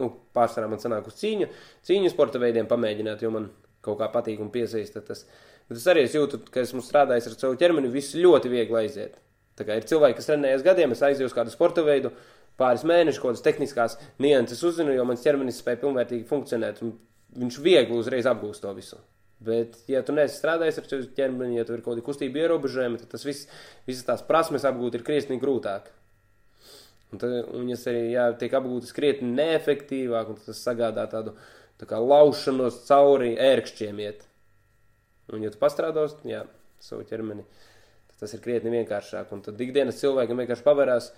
S2: nu, pārsvarā man sanāk uz cīņu, cīņu sporta veidiem pamēģināt, jo man kaut kā patīk un piesaista tas. Bet es arī es jūtu, ka esmu strādājis ar savu ķermeni, viss ļoti viegli aiziet. Tā kā ir cilvēki, kas trenējas gadiem, es aizēju uz kādu sporta veidu, pāris mēnešus, kādas tehniskās nianses uzzinu, jo mans ķermenis spēja pilnvērtīgi funkcionēt, un viņš viegli uzreiz apgūst to visu. Bet, ja tu neesi strādājis ar savu ķermeni, ja tu ir kaut kādi kustību ierobežojumi, tad tas viss, visas tās prasmes apgūt ir krietni grūtāk. Un, tad, un viņas arī jā, tiek apgūtas krietni neefektīvāk, un tas sagādā tādu tā kā laušanos cauri ērkšķiem iet. Un, ja tu pastrādos, jā, savu ķermeni, tad tas ir krietni vienkāršāk. Un tad ikdienas cilvēkam vienkārši pavērās,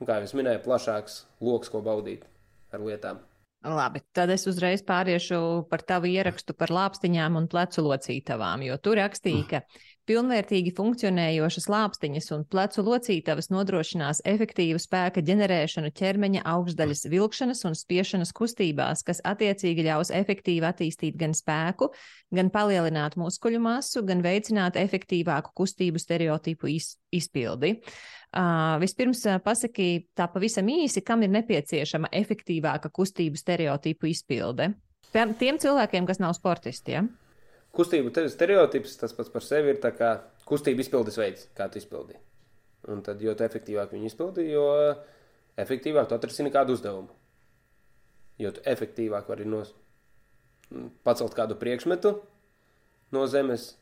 S2: nu, kā jau es minēju, plašāks lokus, ko baudīt ar lietām.
S3: Labi, tad es uzreiz pāriešu par tavu ierakstu par lāpstiņām un plecu locītavām, jo tur rakstīja, ka pilnvērtīgi funkcionējošas lāpstiņas un plecu locītavas nodrošinās efektīvu spēka ģenerēšanu ķermeņa augšdaļas vilkšanas un spiešanas kustībās, kas attiecīgi ļaus efektīvi attīstīt gan spēku, gan palielināt muskuļu masu, gan veicināt efektīvāku kustību stereotipu iz, izpildi. Uh, vispirms uh, pasaki tā pavisam īsi, kam ir nepieciešama efektīvāka kustību stereotipu izpilde. Tiem cilvēkiem, kas nav sportisti. Ja?
S2: Kustību stereotips tas pats par sevi ir kā kustību izpildes veids, kā tu izpildīji. Un tad, jo efektīvāk viņi izpildīja, jo efektīvāk tu atrisini kādu uzdevumu. Jo tu efektīvāk vari nos... pacelt kādu priekšmetu no zemes,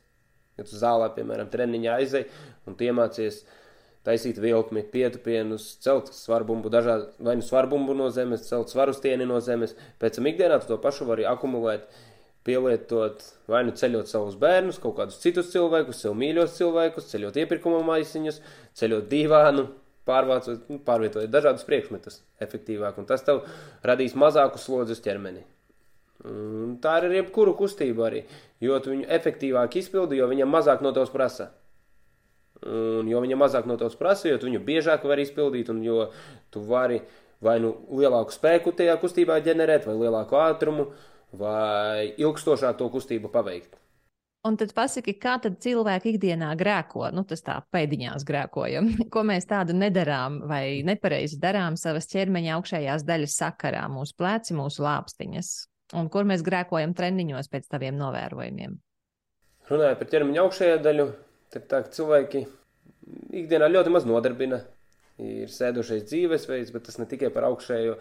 S2: ja tu zālē, piemēram, treniņā aizej un iemācies uh, taisīt vilkmi, pietupienus, celt svarbumbu, dažādu vai nu svarbumbu no zemes, celt svarustieni no zemes. Pēc tam ikdienā tu to pašu vari akumulēt, pielietot vai nu ceļot savus bērnus, kaut kādus citus cilvēkus, sev mīļos cilvēkus, ceļot iepirkuma maisiņus, ceļot divānu, pārvācot, nu, pārvietojot dažādus priekšmetus efektīvāk, un tas tev radīs mazāku slodzi uz ķermeni. Un tā ir ar jebkuru kustību arī, jo tu viņu efektīvāk izpildi, jo viņam mazāk no tevis prasa. Un, jo viņa mazāk no tevis prasa, jo viņu biežāk var izpildīt, un jo tu vari vai nu lielāku spēku tajā kustībā ģenerēt, vai lielāku ātrumu, vai ilgstošāk to kustību paveikt.
S3: Un tad pasaki, kā tad cilvēki ikdienā grēko, nu tas tā pēdiņās grēkojam, [LAUGHS] ko mēs tādu nedarām vai nepareizi darām savas ķermeņa augšējās daļas sakarā, mūsu pleci, mūsu lāpstiņas, un kur mēs grēkojam treniņos pēc taviem novērojumiem.
S2: Runājot par ķermeņa augšējā daļu, tad tā, cilvēki ikdienā ļoti maz nodarbina. Ir sēdošais dzīvesveids, bet tas ne tikai par augšējo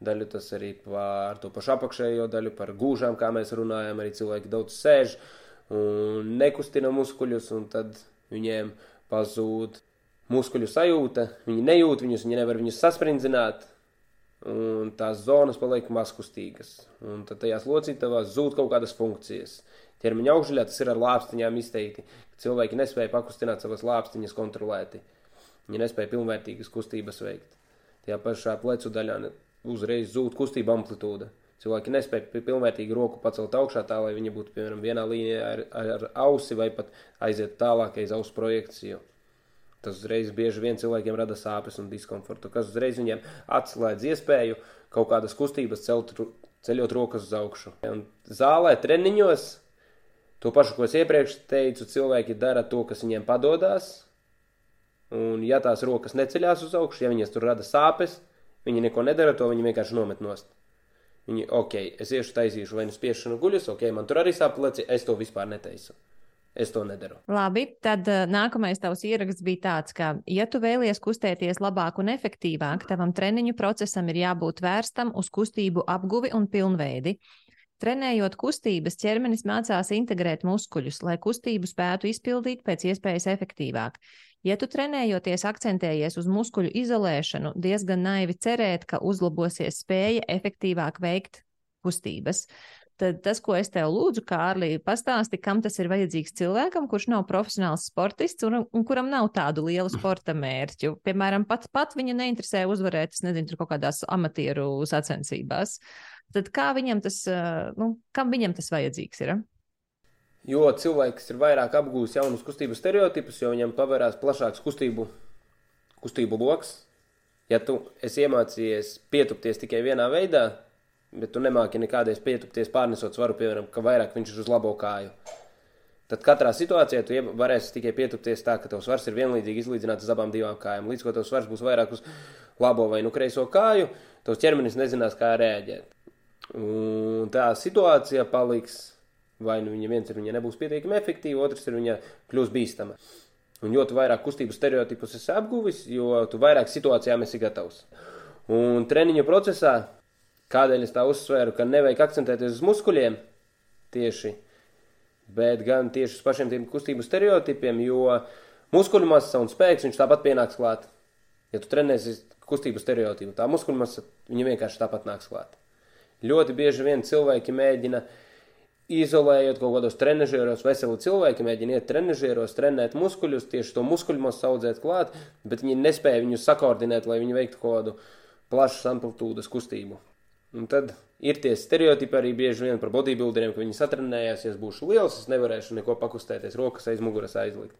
S2: daļu, tas arī par to pašu apakšējo daļu, par gūžām, kā mēs runājam. Arī cilvēki daudz sēž un nekustina muskuļus, un tad viņiem pazūd muskuļu sajūta. Viņi nejūt viņus, viņi nevar viņus sasprindzināt, un tās zonas paliek mazkustīgas. Un tad tajās locītavās zūd kaut kādas funkcijas. Ķermeņa augšļā tas ir ar lāpstiņām izteikti. Cilvēki nespēja pakustināt savas lāpstiņas kontrolēti. Viņi nespēja pilnvērtīgas kustības veikt. Tajā pašā plecu daļā uzreiz zūd kustība amplitūda. Cilvēki nespēja pilnvērtīgi roku pacelt augšā, tā lai viņi būtu piemēram vienā līnijā ar, ar, ar ausi vai pat aiziet tālāk aiz ausu projekciju. Tas uzreiz bieži vien cilvēkiem rada sāpes un diskomfortu, kas uzreiz viņiem atslēdz iespēju kaut kādas kustības celt, ceļot rokas uz augšu. Un zālē, treniņos, to pašu, ko es iepriekš teicu, cilvēki dara to, kas viņiem padodas. Un, ja tās rokas neceļās uz augšu, ja viņas tur rada sāpes, viņi neko nedara, to viņi vienkārši nomet nost. Viņi, ok, es iešu taisīšu vai nu spiešanu guļus, ok, man tur arī sāp pleci, es to vispār netaisu. Es to nedaru.
S3: Labi, tad uh, nākamais tavs ieraksts bija tāds, ka, ja tu vēlies kustēties labāk un efektīvāk, tavam treniņu procesam ir jābūt vērstam uz kustību apguvi un pilnveidi. Trenējot kustības, ķermenis mācās integrēt muskuļus, lai kustību spētu izpildīt pēc iespējas efektīvāk. Ja tu trenējoties akcentējies uz muskuļu izolēšanu, diezgan naivi cerēt, ka uzlabosies spēja efektīvāk veikt kustības. Tad tas, ko es tev lūdzu, Kārlī, pastāsti, kam tas ir vajadzīgs cilvēkam, kurš nav profesionāls sportists un, un kuram nav tādu lielu [LAUGHS] sporta mērķu. Piemēram, pat, pat viņa neinteresē uzvarēt, es nezinu, tur kaut kādās amatieru sacensībās. Tad kā viņam tas, nu, kam viņam tas vajadzīgs ir?
S2: Jo cilvēks ir vairāk apgūlis jaunus kustību stereotipus, jo viņam pavērās plašāks kustību, kustību lokus. Ja tu esi iemācījies pietupties tikai vienā veidā, bet tu nemāki nekādreiz pietupties pārnesot svaru, piemēram, ka vairāk viņš ir uz labo kāju, tad katrā situācijā tu varēsi tikai pietupties tā, ka tavs svars ir vienlīdzīgi izlīdzināts uz abām divām kājām. Līdz ko tavs svars būs vairāk uz labo vai nu kreiso kāju, tavs ķermenis nezinās, kā rēģēt. Un tā situācija paliks Vai nu viņa viens ir viņa nebūs pietiekami efektīva, otrs ir viņa kļūs bīstama. Un jo vairāk kustību stereotipus esi apguvis, jo vairāk situācijām esi gatavs. Un treniņu procesā, kādēļ es tā uzsvēru, ka nevajag akcentēties uz muskuļiem tieši, bet gan tieši uz pašiem tiem kustību stereotipiem, jo muskuļu masa un spēks viņš tāpat pienāks klāt. Ja tu trenēsi kustību stereotipu, tā muskuļu masa viņa vienkārši tāpat nāks klāt. Ļoti bieži vien cilvēki mēģina izolējot kaut kādos trenižieros, veseli cilvēki mēģina iet trenižieros, trenēt muskuļus, tieši to muskuļu masu audzēt klāt, bet viņi nespēja viņus sakoordinēt, lai viņi veiktu kaut kādu plašas amplitūdas kustību. Un tad ir tie stereotipi arī bieži vien par bodybuilderiem, ka viņi satrenējās, ja es būšu liels, es nevarēšu neko pakustēties, rokas aiz muguras aizlikt.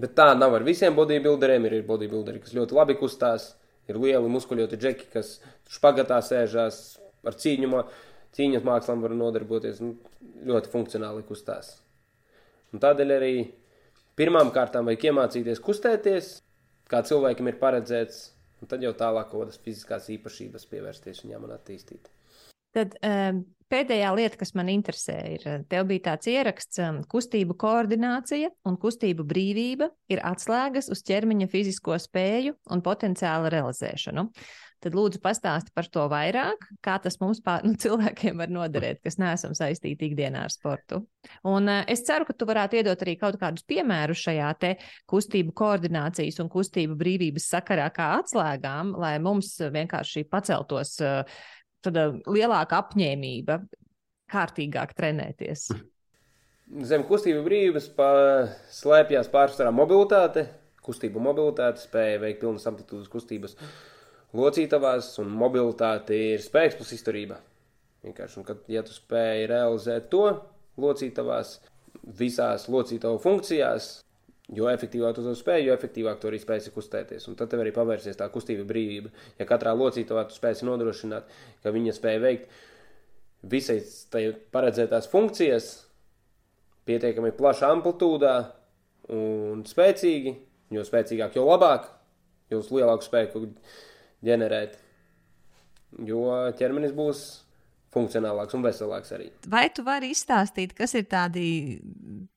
S2: Bet tā nav ar visiem bodybuilderiem, ir bodybuilderi, kas ļoti labi kustās, ir lieli muskuļoti džeki, kas špagatā sēžās ar cīņumu cīņas mākslām var nodarboties nu, ļoti funkcionāli kustās. Un tādēļ arī pirmām kārtām vajag iemācīties kustēties, kā cilvēkam ir paredzēts, un tad jau tālāk kādas fiziskās īpašības pievērsties viņām un attīstīt.
S3: Tad um, pēdējā lieta, kas man interesē, ir, tev bija tāds ieraksts, um, kustību koordinācija un kustību brīvība ir atslēgas uz ķermeņa fizisko spēju un potenciāla realizēšanu. Tad lūdzu pastāsti par to vairāk, kā tas mums pār, nu, cilvēkiem var noderēt, kas neesam saistīti ikdienā ar sportu. Un uh, es ceru, ka tu varētu iedot arī kaut kādus piemērus šajā te kustību koordinācijas un kustību brīvības sakarā kā atslēgām, lai mums vienkārši paceltos uh, tāda lielāka apņēmība kārtīgāk trenēties.
S2: Zem kustību brīvības pa, slēpjas pārsvarā mobilitāte, kustību mobilitāte, spēja veikt pilnas amplitūdas kustības. Uh, locītavās, un mobilitāte ir spēks plus izturība. Vienkārši, un kad, ja tu spēj realizēt to locītavās, visās locītavu funkcijās, jo efektīvāk tu to spēj, jo efektīvāk tu arī spēsi kustēties. Un tad tev arī pavērsies tā kustība brīvība. Ja katrā locītavā tu spēsi nodrošināt, ka viņa spēja veikt visai paredzētās funkcijas pietiekami plašā amplitūdā un spēcīgi, jo spēcīgāk, jo labāk, jo lielāku spēku ģenerēt. Jo ķermenis būs funkcionālāks un veselāks arī.
S4: Vai tu vari izstāstīt, kas ir tādi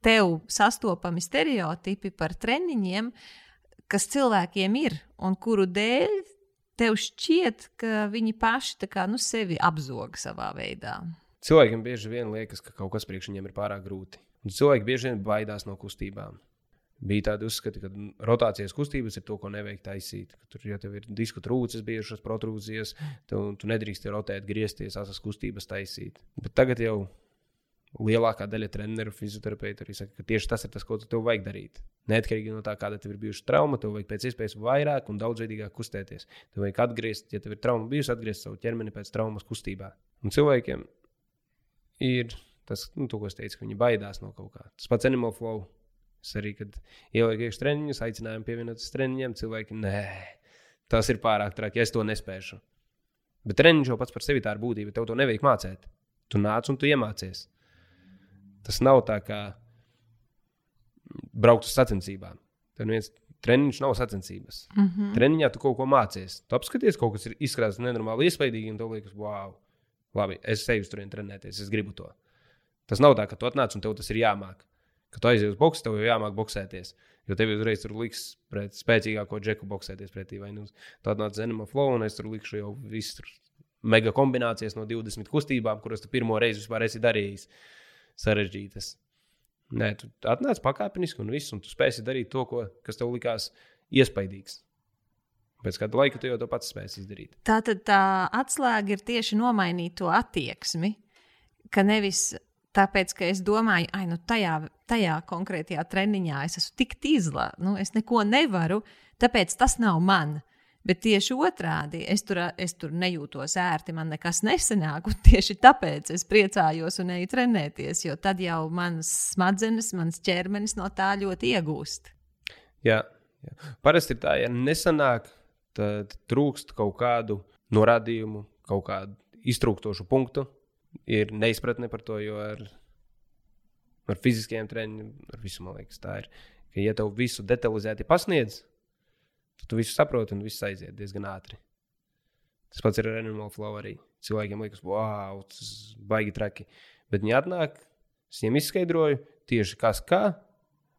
S4: tev sastopami stereotipi par treniņiem, kas cilvēkiem ir un kuru dēļ tev šķiet, ka viņi paši kā, nu, sevi apzog savā veidā?
S2: Cilvēkiem bieži vien liekas, ka kaut kas priekš viņiem ir pārāk grūti. Un cilvēki bieži vien baidās no kustībām bija tādi uzskati, ka rotācijas kustības ir to, ko nevajag taisīt. Tur, ja tev ir disku trūcis, bijušas protrūzijas, tu, tu nedrīkst rotēt, griezties, asas kustības taisīt. Bet tagad jau lielākā daļa treneru, fizioterapeitu arī saka, ka tieši tas ir tas, ko tev vajag darīt. Neatkarīgi no tā, kāda tev ir bijusi trauma, tev vajag pēc iespējas vairāk un daudzveidīgāk kustēties. Tev vajag atgriezt, ja tev ir trauma bijusi, atgriezt savu ķermeni pēc traumas kustībā. Un cilvēkiem ir tas, nu, to, ko es teicu, ka viņi baidās no kaut kā. Tas pats animal flow. Es arī, kad ielieku iekšā treniņus, aicinājumu pievienoties treniņiem, cilvēki, nē, tas ir pārāk traki, es to nespēšu. Bet treniņš jau pats par sevi tā ir būtība. Tev to nevajag mācīt. Tu nāc un tu iemācies. Tas nav tā kā braukt uz sacensībām. Tad viens treniņš nav sacensības. Mm -hmm. Treniņā tu kaut ko mācies. Tu apskaties, kaut kas ir izskatās nenormāli iespaidīgi, un tev liekas, wow, labi, es eju uz turieni trenēties, es gribu to. Tas nav tā, ka tu atnāc un tev tas ir jāmāk. Kad tu aizies uz boxu, tev jau jāmāk boxēties. Jo tev uzreiz tur liks pret spēcīgāko džeku boxēties pretī. Vai nu tāda nāca Zenema flow, un es tur likšu jau visu mega kombinācijas no 20 kustībām, kuras tu pirmo reizi vispār esi darījis sarežģītas. Nē, tu atnāc pakāpeniski un viss, un tu spēsi darīt to, ko, kas tev likās iespaidīgs. Pēc kāda laika tu jau to pats spēsi izdarīt.
S3: Tā tad tā atslēga ir tieši nomainīt to attieksmi, ka nevis tāpēc, ka es domāju, ah, nu tajā, tajā konkrētajā treniņā es esmu tik tīzla, nu es neko nevaru, tāpēc tas nav man. Bet tieši otrādi es tur, es tur nejūtos ērti, man nekas nesanāk. Tieši tāpēc es priecājos un eju trenēties, jo tad jau manas smadzenes, mans ķermenis no tā ļoti iegūst.
S2: Jā, jā. parasti tā, ja nesanāk, tad trūkst kaut kādu norādījumu, kaut kādu iztrūkstošu punktu. Ir neizpratne par to, jo ar, ar fiziskajiem treniņiem, ar visu man liekas, tā ir. Ka, ja tev visu detalizēti pasniedz, Tad tu visu saproti un viss aiziet diezgan ātri. Tas pats ir ar Animal Flow arī. Cilvēkiem liekas, wow, tas baigi traki. Bet viņi atnāk, es viņiem izskaidroju tieši kas kā.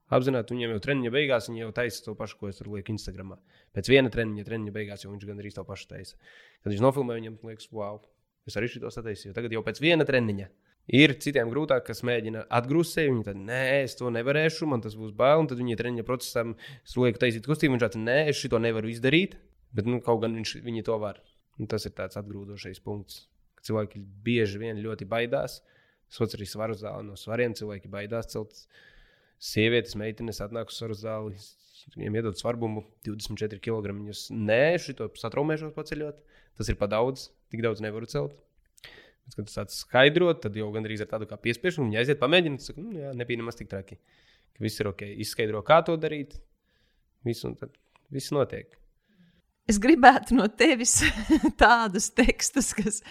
S2: Apzināti, viņiem jau treniņa beigās, viņi jau taisa to pašu, ko es tur lieku Instagram. Pēc viena treniņa, treniņa beigās, jau viņš gandrīz to pašu taisa. Kad viņš nofilmē, viņam liekas, wow, es arī šo sataisīju. Tagad jau pēc viena treniņa. Ir citiem grūtāk, kas mēģina atgrūst sevi. Viņi tad, nē, es to nevarēšu, man tas būs bail. Tad viņi treniņa procesam lieku taisīt kustību. Viņš teica, nē, es šo nevaru izdarīt. Bet nu, kaut gan viņš, viņi to var. Un tas ir tāds atgrūdošais punkts. Cilvēki bieži vien ļoti baidās. Sots arī svaru zāli no svariem. Cilvēki baidās celt. Sievietes, meitenes atnāk uz svaru zāli. Viņiem iedod svarbumu 24 kg. Viņus nē, šito satraumēšos paceļot. Tas ir pa daudz. Tik daudz nevaru celt. Kad tas tāds skaidrot, tad jau gandrīz ar tādu kā piespiešanu viņi aiziet, pamēģina. Tas nu, jā, nebija nemaz tik traki. Ka viss ir ok, izskaidro, kā to darīt. Viss, un tad viss notiek.
S3: Es gribētu no tevis [LAUGHS] tādus tekstus, kas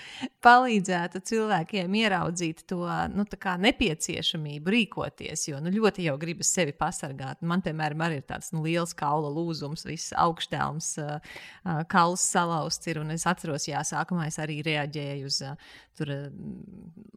S3: palīdzētu cilvēkiem ieraudzīt to nu, nepieciešamību rīkoties. Jo nu, ļoti jau gribas sevi pasargāt. Man, piemēram, arī ir tāds nu, liels kaula lūzums, viss augšdēls, kauls salauzts ir. Es atceros, jā, sākumā es arī reaģēju uz tur,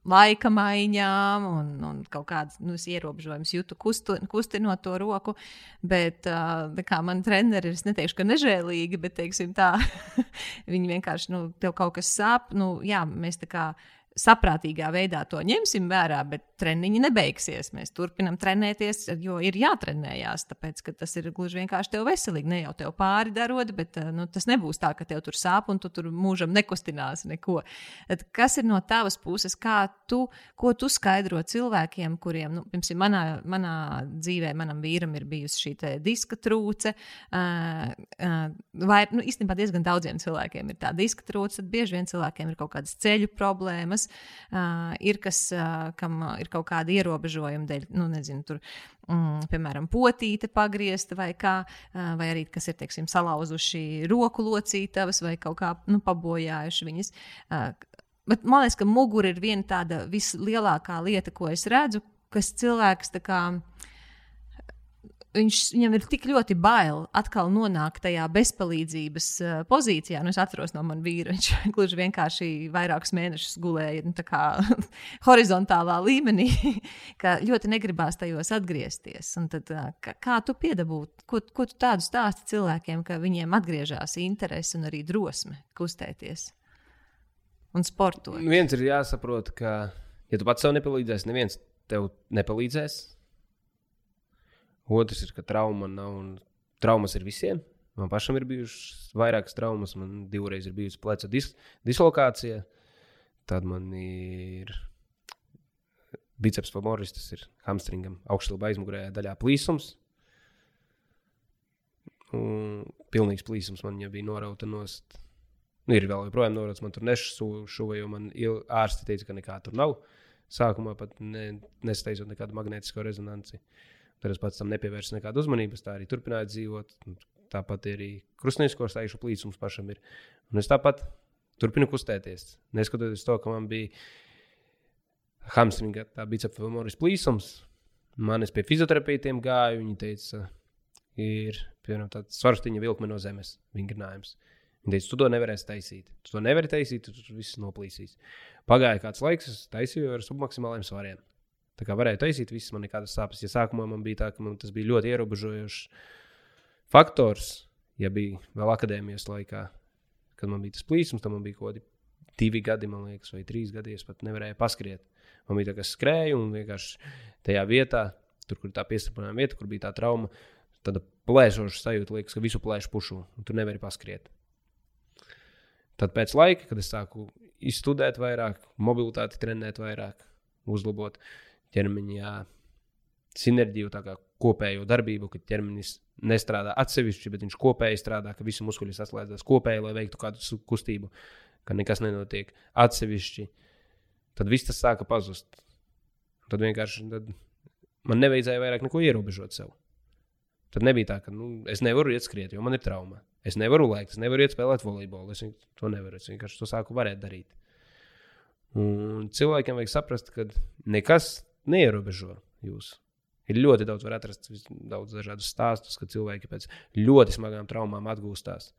S3: laika maiņām un, un kaut kādas nu, ierobežojumus jūtu kustu, kustinot to roku. Bet kā man treneri, es neteikšu, ka nežēlīgi, bet teiksim tā, [LAUGHS] viņi vienkārši, nu, tev kaut kas sāp. Nu, jā, mēs tā kā saprātīgā veidā to ņemsim vērā, bet treniņi nebeigsies. Mēs turpinām trenēties, jo ir jātrenējās. Tāpēc tas ir gluži vienkārši tev veselīgi. Ne jau tev pāri darot, bet eh, nu, tas nebūs tā, ka tev tur sāp un tu tur mūžam nekustinās neko. Tad kas ir no tavas puses, kā tu, ko tu skaidro cilvēkiem, kuriem, nu, piemēram, manā, manā dzīvē, manam vīram ir bijusi šī diska trūce, uh, uh, vai nu, īstenībā diezgan daudziem cilvēkiem ir tā diska trūce, tad bieži vien cilvēkiem ir kaut kādas ceļu problēmas, uh, ir kas, uh, kam ir kaut kāda ierobežojuma dēļ, nu, nezinu, tur, mm, piemēram, potīte pagriezta vai kā, vai arī kas ir, teiksim, salauzuši roku locītavas vai kaut kā nu, pabojājuši viņas. Bet man liekas, ka mugura ir viena tāda vislielākā lieta, ko es redzu, kas cilvēks tā kā viņš, viņam ir tik ļoti bail atkal nonākt tajā bezpalīdzības uh, pozīcijā. Nu, es atceros no manas vīra, viņš [LAUGHS] gluži vienkārši vairākus mēnešus gulēja nu, [LAUGHS] horizontālā līmenī, [LAUGHS] ka ļoti negribās tajos atgriezties. Un tad, uh, kā, kā tu piedabūji, ko, ko tu tādu stāsti cilvēkiem, ka viņiem atgriežas interese un arī drosme kustēties un sportot?
S2: Viens ir jāsaprot, ka, ja tu pats sev nepalīdzēsi, neviens tev nepalīdzēs Otrs ir, ka trauma nav un traumas ir visiem. Man pašam ir bijušas vairākas traumas. Man divreiz ir bijusi pleca dis dislokācija. Tad man ir biceps femoris, tas ir hamstringam augšstilba aizmugurējā daļā plīsums. Un pilnīgs plīsums man jau bija norauta nost. Nu, ir vēl joprojām norauts, man tur nešuva, jo man ārsti teica, ka nekā tur nav. Sākumā pat ne, nesteidzot nekādu magnētisko rezonanci. Tad es pats tam nepievērsu nekādu uzmanību, tā arī turpināju dzīvot. Tāpat arī krustveida stāstu plīsums pašam ir. Un es tāpat turpinu kustēties. Neskatoties to, ka man bija hamstringa, tā biceps femoris plīsums. Man es pie fizioterapeitiem gāju. Viņi teica, ir piemēram tāds svarstiņa vilkme no zemes vingrinājums. Viņi teica, tu to nevarēsi taisīt. Tu to nevari taisīt, tu tur viss noplīsīs. Pagāja kāds laiks, es taisīju ar submaksimāliem svariem. Tā kā varēja taisīt, viss man nekādas sāpes. Ja sākumā man bija tā, ka man tas bija ļoti ierobežojošs faktors, ja bija vēl akadēmijas laikā, kad man bija tas plīsums, tad man bija kaut kādi divi gadi, man liekas, vai trīs gadi. Es pat nevarēju paskriet. Man bija tā, ka skrēju un vienkārši tajā vietā, tur, kur tā piesprādzināma vieta, kur bija tā trauma, tāda plēsoša sajūta, liekas, ka visu plēšu pušu, un tur nevari paskriet. Tad pēc laika, kad es sāku izstudēt vairāk, mobilitāti trenēt vairāk, uzlabot ķermeņa sinerģiju, tā kā kopējo darbību, ka ķermenis nestrādā atsevišķi, bet viņš kopēji strādā, ka visi muskuļi saslēdzas kopēji, lai veiktu kādu kustību, ka nekas nenotiek atsevišķi. Tad viss tas sāka pazust. Tad vienkārši tad man nevajadzēja vairāk neko ierobežot sev. Tad nebija tā, ka nu, es nevaru iet skriet, jo man ir trauma. Es nevaru lēkt, es nevaru iet spēlēt volejbolu. Es to nevaru. Es vienkārši to sāku varēt darīt. Un cilvēkiem vajag saprast, ka nekas neierobežo jūs. Ir ļoti daudz, var atrast daudz dažādus stāstus, ka cilvēki pēc ļoti smagām traumām atgūstās.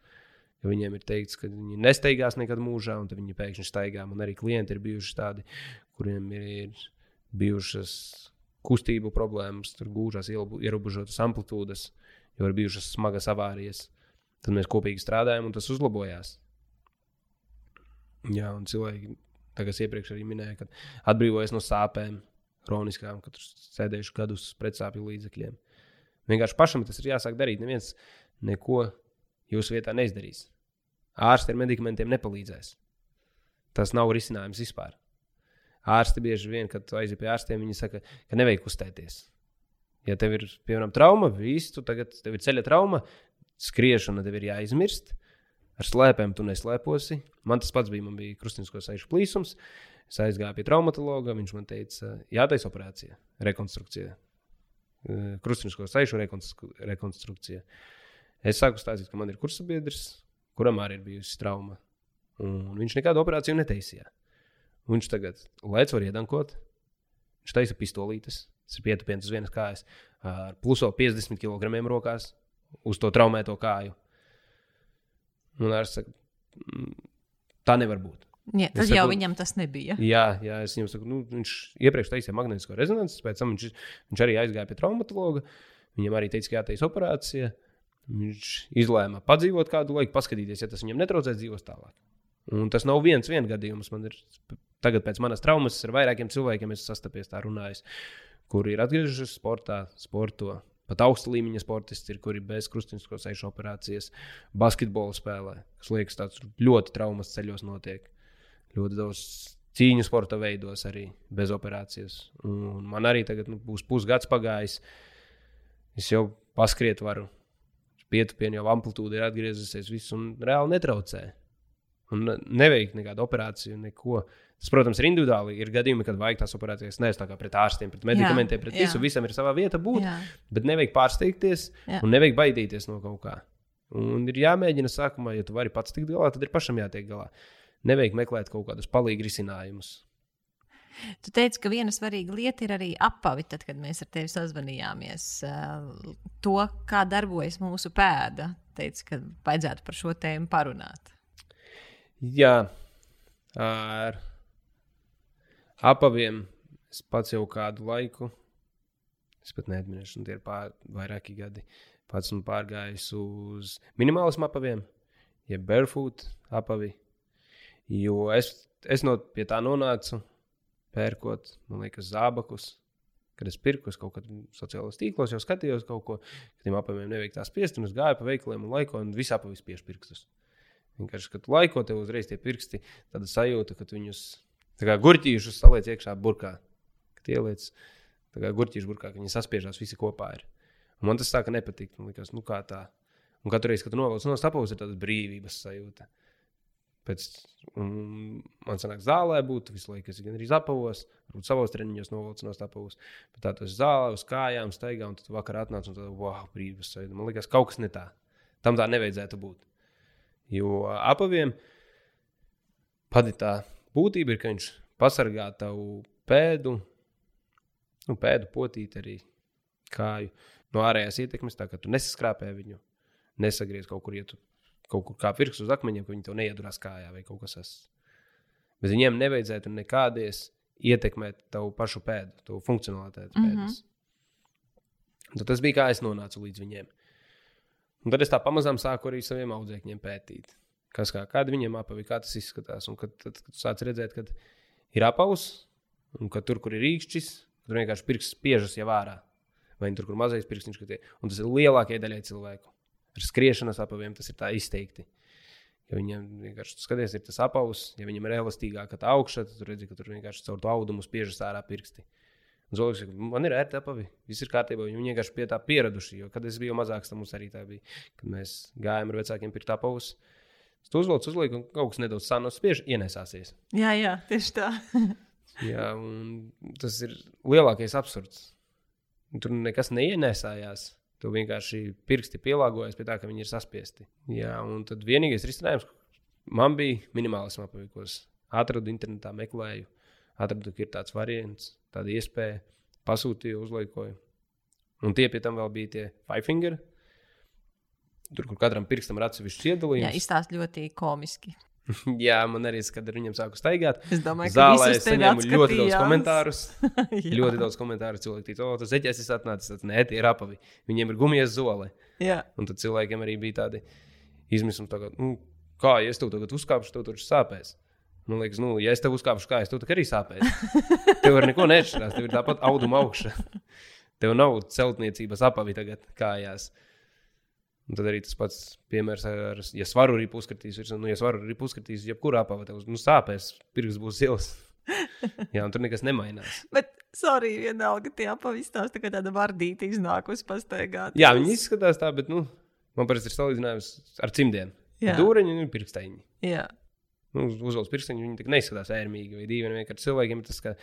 S2: Jo viņiem ir teikts, ka viņi nesteigās nekad mūžā, un viņi pēkšņi staigā. Man arī klienti ir bijuši tādi, kuriem ir, ir bijušas kustību problēmas, tur gūžās ierobežotas amplitūdas, jo ir bijušas smagas avārijas. Tad mēs kopīgi strādājam, un tas uzlabojās. Jā, un cilvēki, kā es iepriekš arī minēju, kad atbrīvojas no sāpēm, kroniskām, kad tur sēdējuši gadus pretsāpju līdzekļiem. Vienkārši pašam tas ir jāsāk darīt. Neviens neko jūsu vietā neizdarīs. Ārsti ar medikamentiem nepalīdzēs. Tas nav risinājums vispār. Ārsti bieži vien, kad tu aizies pie ārstiem, viņi saka, ka nevajag kustēties. Ja tev ir, piemēram, trauma, viss, tu tagad tev ir ceļa trauma, skriešana tev ir jāizmirst. Ar slēpēm tu neslēposi. Man tas pats bija, man bija sēžu plīsums. Es aizgāju pie traumatologa. Viņš man teica, jātaisa operācija, rekonstrukcija. Krustiņsko sēžu rekonstrukcija. Es sāku stāstīt, ka man ir kursabiedrs, kuram arī ir bijusi trauma. Un viņš nekādu operāciju netaisīja. Viņš tagad lēca var iedankot. Viņš taisa pistolītes, tas ir pietupiens uz vienas kājas, ar pluso 50 kg rokās uz to traumēto kāju. Un ārsts saka, "Mm, tā nevar būt.
S3: Jā, tad
S2: saku-
S3: jau viņam tas nebija.
S2: Jā, jā es viņam saku, nu, viņš iepriekš taisīja magnētisko rezonanci, pēc tam viņš, viņš arī aizgāja pie traumatologa. Viņam arī teica, ka jātaisa operācija. Viņš izlēma padzīvot kādu laiku, paskatīties, ja tas viņam netraucēs dzīvot tālāk. Un tas nav viens vien gadījums. Man ir tagad, pēc manas traumas, ar vairākiem cilvēkiem es sastapies tā runājis, kuri ir atgriežušies sportā, sporto. Pat augsta līmeņa sportisti ir, kuri bez krustiņsko sēžu operācijas, basketbolu spēlē. Tas liekas, tāds ļoti traumas ceļos notiek. Ļoti daudz cīņu sporta veidos arī bez operācijas. Un man arī tagad nu, būs pusgads pagājis. Es jau paskrietu varu. Pietupienu jau amplitūda ir atgriezusies, viss un reāli netraucē. Un neveikt nekādu operāciju, neko. Tas, protams, ir individuāli. Ir gadījumi, kad vajag tās operācijas. Nevis tā kā pret ārstiem, pret medikamentiem, pret
S3: jā.
S2: visu. Visam ir savā vieta būt.
S3: Jā.
S2: Bet nevajag pārsteigties
S3: Jā.
S2: un nevajag baidīties no kaut kā. Un ir jāmēģina sākumā, ja tu vari pats tikt galā, tad ir pašam jātiek galā. Nevajag meklēt kaut kādus palīgu risinājumus.
S3: Tu teici, ka viena svarīga lieta ir arī apavi, tad, kad mēs ar tevi sazvanījāmies. eh, To, kā darbojas mūsu pēda. Teici, ka vajadzētu par šo tēmu parunāt.
S2: Jā, ar apaviem es pats jau kādu laiku, es pat neatminēšu, un tie ir pār, vairāki gadi. Pats esmu pārgājis uz minimālismu apaviem, jeb barefoot apavi. Jo es, es no pie tā nonācu, pērkot, man liekas, zābakus. Kad es pirku, es kaut kādā sociālajos tīklos jau skatījos kaut ko, ka tiem apaviem nevajag tā spiest, un es gāju pa veikaliem un laiko, un visi apavi spiež pirkstus. Vienkārši, kad laiko, tev uzreiz tie pirksti, tāda sajūta, ka viņus gurķīšus saliec iekšā burkā. kad ieliec gurķis burkā, ka viņi saspiežās visi kopā. Ir. Un man tas tā kā nepatīk. Man liekas, nu kā tā. Un katru reizi, kad tu novelc no stapavas, ir tāda brīvības sajūta. Pēc, man sanāk, zālē būt visu laiku, es gan arī apavos, varbūt savos treniņos novilcu no stapavas. Bet tā tas zālē uz kājām staigā, un tad vakar atnāca un tāda, wow, brīvības sajūta. Man liekas, kaut kas ne tā. Tam tā nevajadzētu būt. Jo apaviem pati tā būtība ir, ka viņš pasargā tavu pēdu, nu, pēdu potīt arī kāju no ārējās ietekmes, tā ka tu nesaskrāpē viņu, nesagriez kaut kur, ja tu kaut kur kā pirks uz akmeņiem, ka viņi tev neiedurās kājā vai kaut kas tāds. Bet viņiem nevajadzētu nekādies ietekmēt tavu pašu pēdu, tavu funkcionalitāti
S3: Mhm.
S2: pēdas. Mm -hmm. Tad tas bija kā es nonācu līdz viņiem. Un tad es tā pamazām sāku arī saviem audzēkņiem pētīt, kas kā, kāda viņiem apavi, kā tas izskatās. Un kad, tad, kad sāc redzēt, ka ir apaus, un ka tur, kur ir rīkšķis, tur vienkārši pirksts spiežas jau ārā. Vai tur, kur mazais pirkstiņš, ka tie, un tas ir lielākajai daļai cilvēku. Ar skriešanas apaviem tas ir tā izteikti. Ja viņam vienkārši skaties, ir tas apaus, ja viņam ir elastīgāka tā augša, tad redzi, ka tur vienkārši caur to audumu spiežas ārā pirksti. Saka, man ir ērti apavi, viss ir kārtībā. Viņi vienkārši pie tā pieraduši. Jo, kad es biju mazāks, tad mums arī tā bija. Kad mēs gājām ar vecākiem pirkt apavus, tu uzvelc, uzliek un kaut kas nedaudz sānos spiež, ienesāsies.
S3: Jā, jā, tieši tā. [LAUGHS]
S2: Jā, un tas ir lielākais absurds. Tur nekas neienēsājās. Tu vienkārši pirksti pielāgojies pie tā, ka viņi ir saspiesti. Jā, un tad vienīgais risinājums man bija minimālisms apavīkos. Atradu internetā, meklēju, atradu, ka ir tāds variants, tāda iespēja, pasūtīju, uzlaikoju. Un tie pie tam vēl bija tie five finger. Tur, kur katram pirkstam ir atsevišķs
S3: Jā,
S2: iedalījums.
S3: izstāst ļoti komiski. [LAUGHS]
S2: Jā, man arī, kad ar viņiem sāku staigāt,
S3: Es domāju, ka
S2: Zālē es saņēmu ļoti daudz komentārus. [LAUGHS] Ļoti daudz komentāru cilvēku teica, o, tas zeķis ir atnācis. Tas nē, tie ir apavi. Viņiem ir gumijas zole.
S3: Jā.
S2: Un tad cilvēkiem arī bija tādi izmisumi, tā kā, nu, kā ja es tev tagad uzkāpšu, tev tur sāpēs. Man liekas, nu, ja es tev uzkāpšu kājās, tev arī sāpēs. [LAUGHS] tev ar neko neatšķirās, tev ir tāpat auduma augša. Tev nav celtniecības apavi tagad kājās. Un tad arī tas pats piemērs ar, ja svaru arī puskatīs, nu, ja svaru arī puskatīs, jebkurā apavā tev nu, sāpēs, pirks būs zils. [LAUGHS] Jā, un tur nekas nemainās.
S3: Bet, sorry, vienalga, tie apavistāsti, tā kā tāda vardīta iznākusi pastaigāt.
S2: Jā, viņi izskatās tā, bet nu, man parasti ir salīdzinājums ar cimdiem.
S3: Jā.
S2: Dūriņi un pirksteņi.
S3: Jā.
S2: Nu, uzvelk pirksteņi, viņi tā kā neizskatās ērmīgi vai dīvaini. Vienkārši cilvēkiem ir tas, ka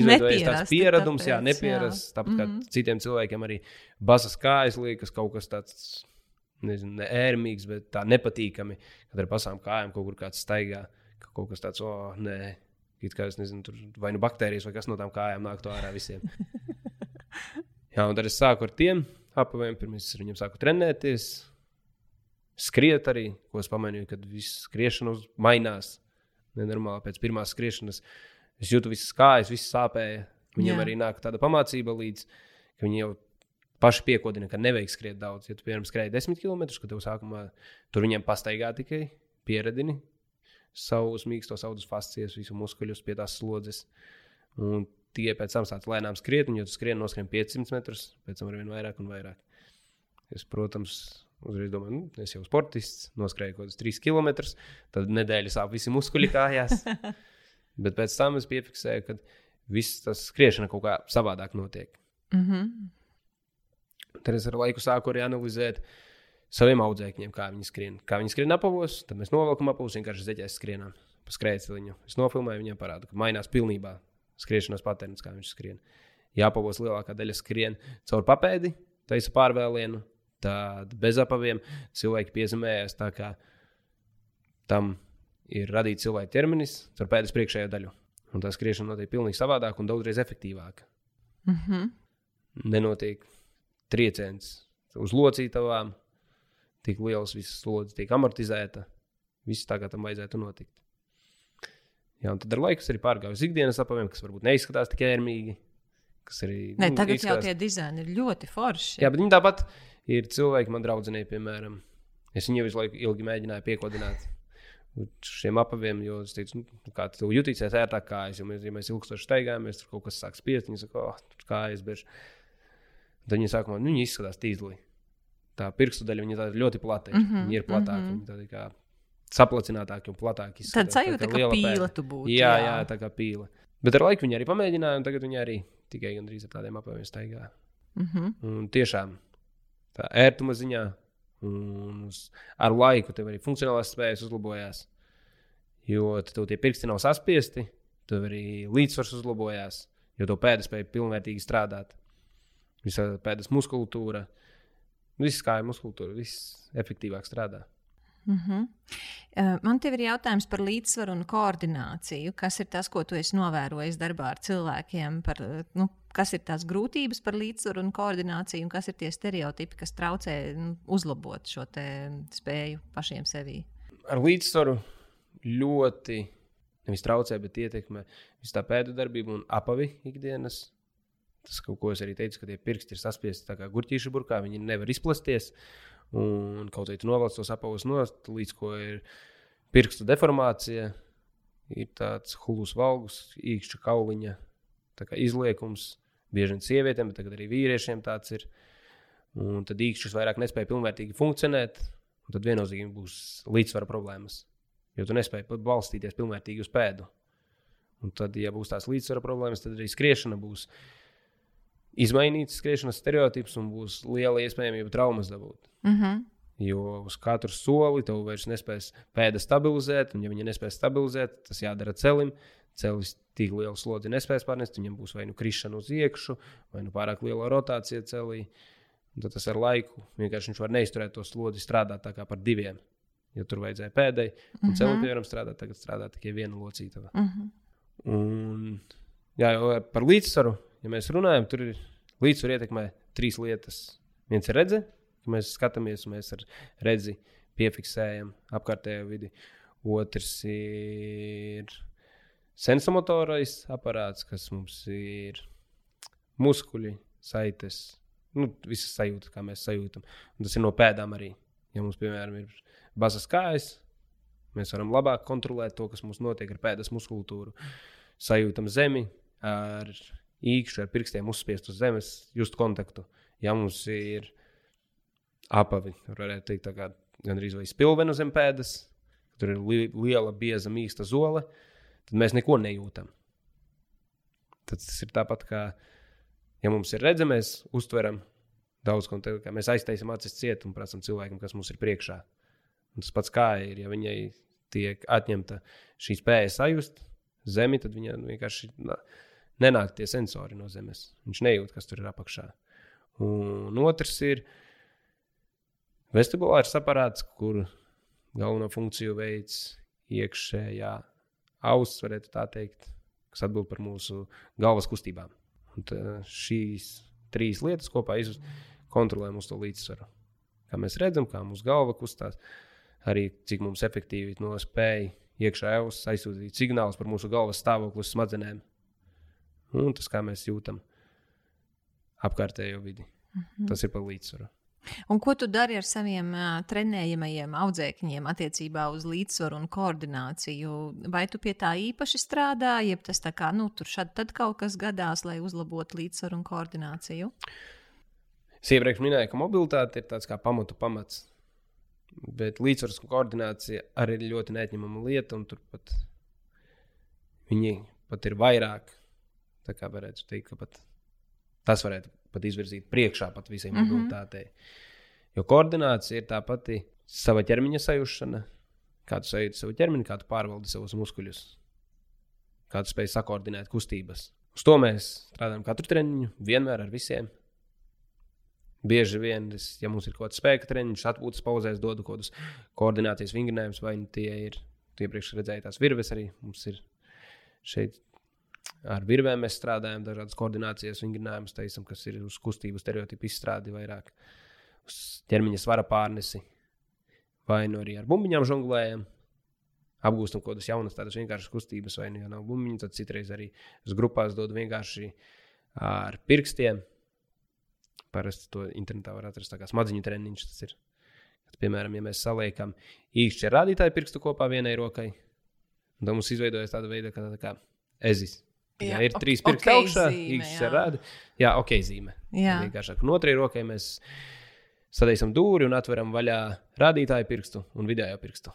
S2: izveidojas tāds pieradums, jā,
S3: tāpēc,
S2: nepierast.
S3: jā.
S2: Tāpat kā
S3: Mhm.
S2: citiem cilvēkiem arī basas kājas liekas kaut kas tāds. Nezinu, ne ērmīgs, bet tā nepatīkami. Kad ar pasām kājām kaut kur kāds staigā, ka kaut kas tāds, oh, nē, it kā es nezinu, tur vai nu baktērijas vai kas no tām kājām nāk to ārā visiem. [LAUGHS] Jā, un tad es sāku ar tiem apaviem. Pirmā es viņiem sāku trenēties, skriet arī, ko es pamanīju, kad viss skriešana mainās. Nenormāli pēc pirmās skriešanas es jūtu visas kājas, visas sāpēja. Viņiem
S3: Jā.
S2: Arī nāk tāda pamācība līdz, ka viņi jau paši piekodina, ka nevajag skriet daudz. Ja tu piemēram skrēji 10 km, tad tev sākumā tur viņiem pastaigā tikai pieredini savus mīkstos audus fascijas, visu muskuļus pie tās slodzes. Un tie pēc tam sāc lēnām skriet, un, ja tu skrien noskrien 500 metrus, pēc tam ar vien vairāk un vairāk. Es, protams, uzreiz domāju, nu, es jau sportists, noskrēju kaut kādus 3 km, tad nedēļas sāp visi muskuļi kājās. [LAUGHS] Bet pēc tam es piefiksēju, ka viss tas skriešana kaut kā savādāk notiek.
S3: Mhm.
S2: Tad es ar laiku sāku arī analizēt saviem audzēkņiem, kā viņi skrien. Kā viņi skrien apavos, tad mēs novelkam apavus, vienkārši zeķēs skrienām pa skrējēju. Es nofilmēju viņiem parādu, ka mainās pilnībā skriešanas patērns, kā viņš skrien. Ja apavos lielākā daļa skrien caur papēdi, taisa pārvēlienu, tad bez apaviem cilvēki piezemējas tā, kā tam ir radīts cilvēka ķermenis caur pēdas priekšējo daļu. Un tā skriešana notiek pilnīgi savādāk un daudzreiz efektīvāk
S3: Mhm.
S2: nenotiek trieciens uz locītavām, tik liels visas slodzes tiek amortizēta. Viss tā kā tam vajadzētu notikt. Jā, un tad ar laiku arī pārgāju uz ikdienas apaviem, kas varbūt neizskatās tik ērmīgi. Kas arī,
S3: Nē,
S2: nu,
S3: tagad jau
S2: izskatās-
S3: tie dizaini ir ļoti forši.
S2: Jā, bet viņi tāpat ir cilvēki, man draudzenei, piemēram. Es viņu visu laiku ilgi mēģināju piekodināt. Šiem apaviem, jo es teicu, nu, kā tu jutīsies ērtāk kājas, jo mēs, ja mēs ilgstoši staigājamies, tur kaut kas sāk spiest. Viņi saka, oh, kājas bieži. Tad viņi sākumā, nu, viņi izskatās tīzli. Tā pirkstu daļa viņa tāda ļoti plata. ir.
S3: Mhm,
S2: Viņi ir platāki,
S3: mhm.
S2: viņi tādi kā saplacinātāki un platāki.
S3: Tad
S2: tā
S3: sajūta,
S2: kā
S3: ka pīle tu būtu.
S2: Jā, jā, tā kā pīle. Bet ar laiku viņi arī pamēģināja, un tagad viņi arī tikai gandrīz ar tādiem apaviem staigā.
S3: Mm -hmm.
S2: Un tiešām tā ērtuma ziņā, un uz, ar laiku tev arī funkcionālās spējas uzlabojās. Jo tev tie pirksti nav saspiesti, tev arī līdzsvars uzlabojās, jo tev pēdas spēja pilnvērtīgi strādāt. Visa pēdas muskultūra, viss kāja muskultūra, viss efektīvāk strādā.
S3: Mm -hmm. Man te ir jautājums par līdzsvaru un koordināciju. Kas ir tas, ko tu esi novērojis darbā ar cilvēkiem? Par, nu, kas ir tās grūtības par līdzsvaru un koordināciju, un kas ir tie stereotipi, kas traucē nu, uzlabot šo spēju pašiem sevī?
S2: Ar līdzsvaru ļoti nevis traucē, bet ietekmē visu tā pēdu darbību un apavi ikdienas. Tas, ko es arī teicu, ka tie pirksti ir saspiesti kā gurķīšu burkā, viņi nevar izplesties. Un kaut tu novelc tos apavus nost, līdz ko ir pirkstu deformācija, ir tāds hulus valgus, īkšķa kauliņa izliekums. Bieži vien sievietēm, bet arī vīriešiem tāds ir. Un tad īkšķis vairāk nespēja pilnvērtīgi funkcionēt, un tad viennozīmīgi būs līdzsvara problēmas. Jo tu nespēji pat balstīties pilnvērtīgi uz pēdu. Un tad, ja būs tās līdzsvara problēmas, tad arī skriešana būs izmainīts skriešanas stereotips un būs liela iespējamība traumas dabūt.
S3: Mm -hmm.
S2: Jo uz katru soli tev vairs nespēs pēda stabilizēt, un, ja viņa nespēs stabilizēt, tas jādara celim. Celis tik lielu slodzi nespēs pārnest, viņam būs vai nu krišana uz iekšā, vai nu pārāk liela rotācija celī. Un tad tas ar laiku vienkārši viņš var neizturēt to slodzi, strādāt tā kā par diviem. Jo tur vajadzēja pēdēji, un mm -hmm. celim, piemēram, strādāt, tagad strādā tikai viena locītava.
S3: Mm -hmm.
S2: Un, jā, par līdzsvaru ja mēs runājam, tur ir līdzsvaru ietekmē trīs lietas. Viens ir redzes, ka mēs skatāmies, un mēs ar redzi piefiksējam apkārtējo vidi. Otrs ir sensomotorais aparāts, kas mums ir muskuļi, saites, nu, visas sajūtas, kā mēs sajūtam. Un tas ir no pēdām arī. Ja mums, piemēram, ir bazas kājas, mēs varam labāk kontrolēt to, kas mums notiek ar pēdas muskultūru. Sajūtam zemi ar īkšķi ar pirkstiem uzspiest uz zemes, just kontaktu. Ja mums ir apavi, varētu teikt, tā kā gandrīz vai spilvena zem pēdas, tur ir li liela, bieza, mīksta zole, tad mēs neko nejūtam. Tad tas ir tāpat kā, ja mums ir redzams, mēs uztveram daudz ko tādu, kā mēs aiztaisām acis ciet un prasām cilvēkam, kas mums ir priekšā. Un tas pats kā ir, ja viņai tiek atņemta šī spēja sajust zemi, tad viņa vienkārši. Na, nenāk tie sensori no zemes. Viņš nejūt, kas tur ir apakšā. Un otrs ir vestibulārs aparāts, kur galveno funkciju veids iekšējā auss, varētu tā teikt, kas atbild par mūsu galvas kustībām. Un šīs trīs lietas kopā kontrolē mūsu līdzsvaru. Kā mēs redzam, kā mūsu galva kustās, arī cik mums efektīvi no spēja iekšā auss aizsūtīt signālus par mūsu galvas stāvokli uz smadzenēm un tas, kā mēs jūtam apkārtējo vidi. Mm -hmm. Tas ir par līdzsvaru.
S3: Un ko tu dari ar saviem uh, trenējamajiem audzēkņiem attiecībā uz līdzsvaru un koordināciju? Vai tu pie tā īpaši strādā, jeb tas tā kā nu, tur šad tad kaut kas gadās, lai uzlabotu līdzsvaru un koordināciju?
S2: Es iepriekš minēju, ka mobilitāte ir tāds kā pamatu pamats. Bet līdzsvars un koordinācija arī ir ļoti neatņemama lieta, un turpat viņi pat ir vairāk Tā kā varētu teikt, ka pat tas varētu pat izvirzīt priekšā pat visai mhm. mobilitātei. Mm -hmm. Jo koordinācija ir tā pati sava ķermeņa sajūšana, kā tu sajūti savu ķermeni, kā tu pārvaldi savus muskuļus, kā tu spēj sakoordinēt kustības. Uz to mēs strādājam katru treniņu, vienmēr ar visiem. Bieži vien, es, ja mums ir kaut kāds spēka treniņš, atpūtas pauzēs, dodu kaut kādus koordinācijas vingrinājumus, vai nu tie ir iepriekš redzētās virves arī. Mums ir šeit Ar virvēm mēs strādājam, dažādas koordinācijas vingrinājumus, teiksim, kas ir uz kustību stereotipu izstrādi vairāk, uz ķermeņa svara pārnesi, vai nu arī ar bumbiņām žonglējam. Apgūstam kaut kādas jaunas, tādas vienkāršas kustības, vai nu, ja nav bumbiņu, tad citreiz arī uz grupās dod vienkārši ar pirkstiem. Parasti to internetā var atrast kā smadziņu treniņš. Tas ir, kad, piemēram, ja mēs saliekam īkšķi rādītāju pirkstu kopā vienai rokai, tad mums izveidojas tāda veida, kā, tā kā ezis. Jā, jā ir ok, trīs pirksti okay augšā, īsi ar rādu. Jā, ok, zīme. Jā. Vienkāršāk. Un otrai rokai mēs sadēsim dūri un atveram vaļā rādītāju pirkstu un vidējo pirkstu.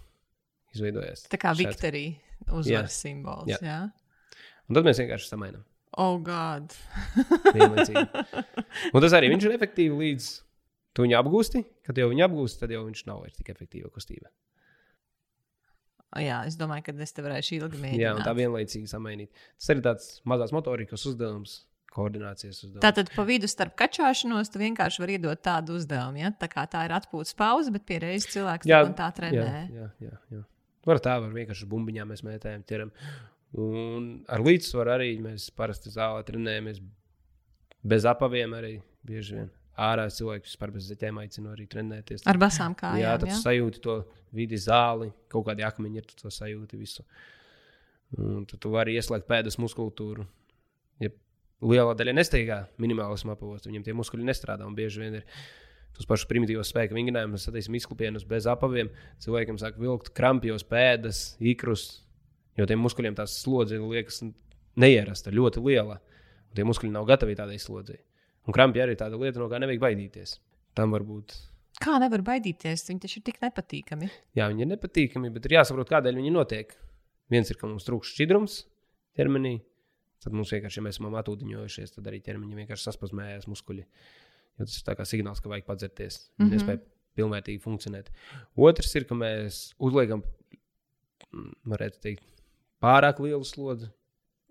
S2: Izveidojas.
S3: Tā kā Viktorija uzvaras simbols. Jā. jā.
S2: Un tad mēs vienkārši samainām.
S3: Oh, God. [LAUGHS]
S2: Un tas arī viņš ir efektīvi līdz tu viņu apgūsti. Kad jau viņu apgūsti, tad jau viņš nav vairs tik efektīva kustība.
S3: Jā, es domāju, ka es te varēšu ilgi
S2: Jā,
S3: mēģināt.
S2: un tā vienlaicīgi samainīt. Tas ir tāds mazās motorikas uzdevums, koordinācijas uzdevums.
S3: Tātad pa vidu starp kačāšanos tu vienkārši vari iedot tādu uzdevumu. Ja? Tā tā ir atpūtas pauze, bet pie reizes cilvēks
S2: Jā,
S3: jā, tā trenē.
S2: Jā, jā, jā, jā. Var tā, var vienkārši ar bumbiņām mēs mētājam, ķeram. Un ar līdzsvaru arī mēs parasti zālē trenējamies bez apaviem arī bieži vien. Ārā cilvēks vispār bez zeķēm aicinu arī trenēties.
S3: Ar basām kājām.
S2: jā, tad
S3: jā?
S2: sajūti to vidi zāli, kaut kādi akmeņi ir, tu to sajūti visu. Un tad tu vari ieslēgt pēdas muskultūru. Ja liela daļa nesteigā minimālismu apavos, viņiem tie muskuļi nestrādā un bieži vien ir. Tos pašus primitīvos spēku vingrinājumus, sadēsim izklupienus bez apaviem. Cilvēkam sāk vilkt krampjos pēdas, ikrus, jo tiem muskuļiem tās slodze liekas neierasta, ļoti liela. Un tie muskuļi nav gatavi tādai slodzei. Un krampi arī tāda lieta, no kā nevajag baidīties. Tam var būt
S3: Kā nevar baidīties? Viņi taču ir tik nepatīkami.
S2: Jā, viņi ir nepatīkami, bet ir jāsaprot, kādēļ viņi notiek. Viens ir, ka mums trūkst šķidrums ķermenī. Tad mums vienkārši, ja mēs esam atūdiņojušies, tad arī ķermeņa vienkārši saspazmējās muskuļi. Jo tas ir tā kā signāls, ka vajag padzerties. Mm. -hmm. nespēja pilnvērtīgi funkcionēt. Otrs ir, ka mēs uzliekam, mm, varētu teikt, pārāk lielu slodzi.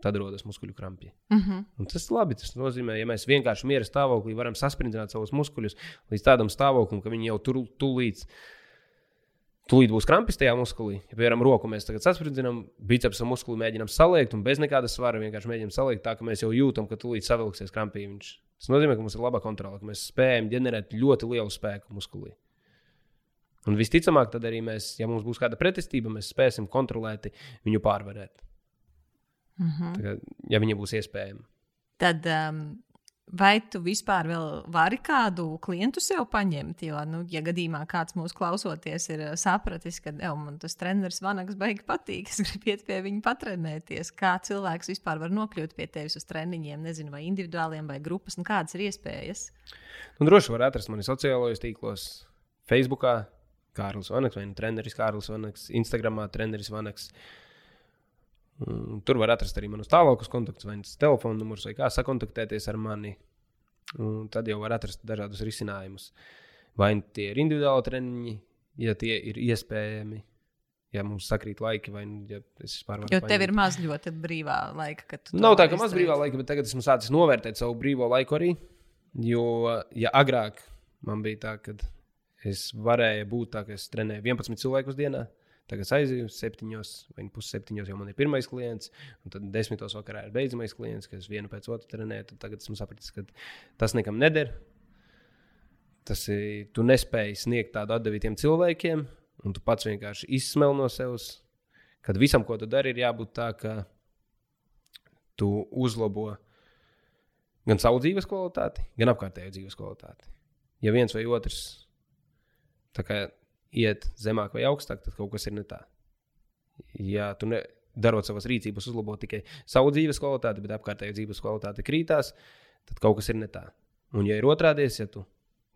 S2: Tad rodas muskuļu krampji.
S3: Mm -hmm.
S2: Un tas ir labi. Tas nozīmē, ja mēs vienkārši miera stāvoklī varam saspringzināt savus muskuļus līdz tādam stāvoklim, ka viņi jau tur tūlīt, tūlīt būs krampis tajā muskulī. Ja, piemēram, roku mēs tagad saspringzinām, bicepsa muskuli mēģinām saliekt, un bez nekāda svara vienkārši mēģinām saliekt tā, ka mēs jau jūtam, ka tūlīt savilksies krampīņš. Tas nozīmē, ka mums ir laba kontrole, ka mēs spējam ģenerēt ļoti lielu spēku muskulī. Un visticamāk, tad arī mēs, ja mums būs kāda pretestība, mēs spēsim kontrolēti viņu pārvarēt.
S3: Mm -hmm.
S2: Kā, ja viņa būs iespējama.
S3: Tad um, vai tu vispār vēl vari kādu klientu sev paņemt? Jo, nu, ja gadījumā kāds mūsu klausoties, ir uh, sapratis, ka jau, man tas treneris Vanaks beigas patīk, es gribu iet pie viņa patrenēties. Kā cilvēks vispār var nokļūt pie tevis uz treniņiem, nezinu, vai individuāliem vai grupas, un kādas ir iespējas?
S2: Nu, droši var atrast mani sociālajos tīklos, Facebook, Kārlis Vanaks, vai nu treneris Kārlis Vanaks, Instagram, treneris Vanaks. Un Tur var atrast arī manus tālākus kontaktus, vai tas telefona numurs, vai kā sakontaktēties ar mani. Un tad jau var atrast dažādus risinājumus. Vai nu tie ir individuāli treniņi, ja tie ir iespējami, ja mums sakrīt laiki, vai nu, ja es vispār varu.
S3: Jo tev ir maz ļoti brīvā laika, kad tu to
S2: Nav tā, ka maz brīvā laika, bet tagad esmu sācis novērtēt savu brīvo laiku arī. Jo, ja agrāk man bija tā, ka es varēju būt tā, ka es trenēju 11 cilvēkus dienā, tagad es aizēju 7 vai pusseptiņos, jau man ir pirmais klients, un tad 10 vakarā ir beidzamais klients, kas vienu pēc otru trenē. Tad tagad esmu sapratis, ka tas nekam neder. Tas ir, tu nespēji sniegt tādu atdevi tiem cilvēkiem, un tu pats vienkārši izsmel no sevis. Kad visam, ko tu dari, ir jābūt tā, ka tu uzlabo gan savu dzīves kvalitāti, gan apkārtējo dzīves kvalitāti. Ja viens vai otrs kā iet zemāk vai augstāk, tad kaut kas ir ne tā. Ja tu ne, darot savas rīcības, uzlabo tikai savu dzīves kvalitāti, bet apkārtējo dzīves kvalitāte krītās, tad kaut kas ir ne tā. Un, ja ir otrādies, ja tu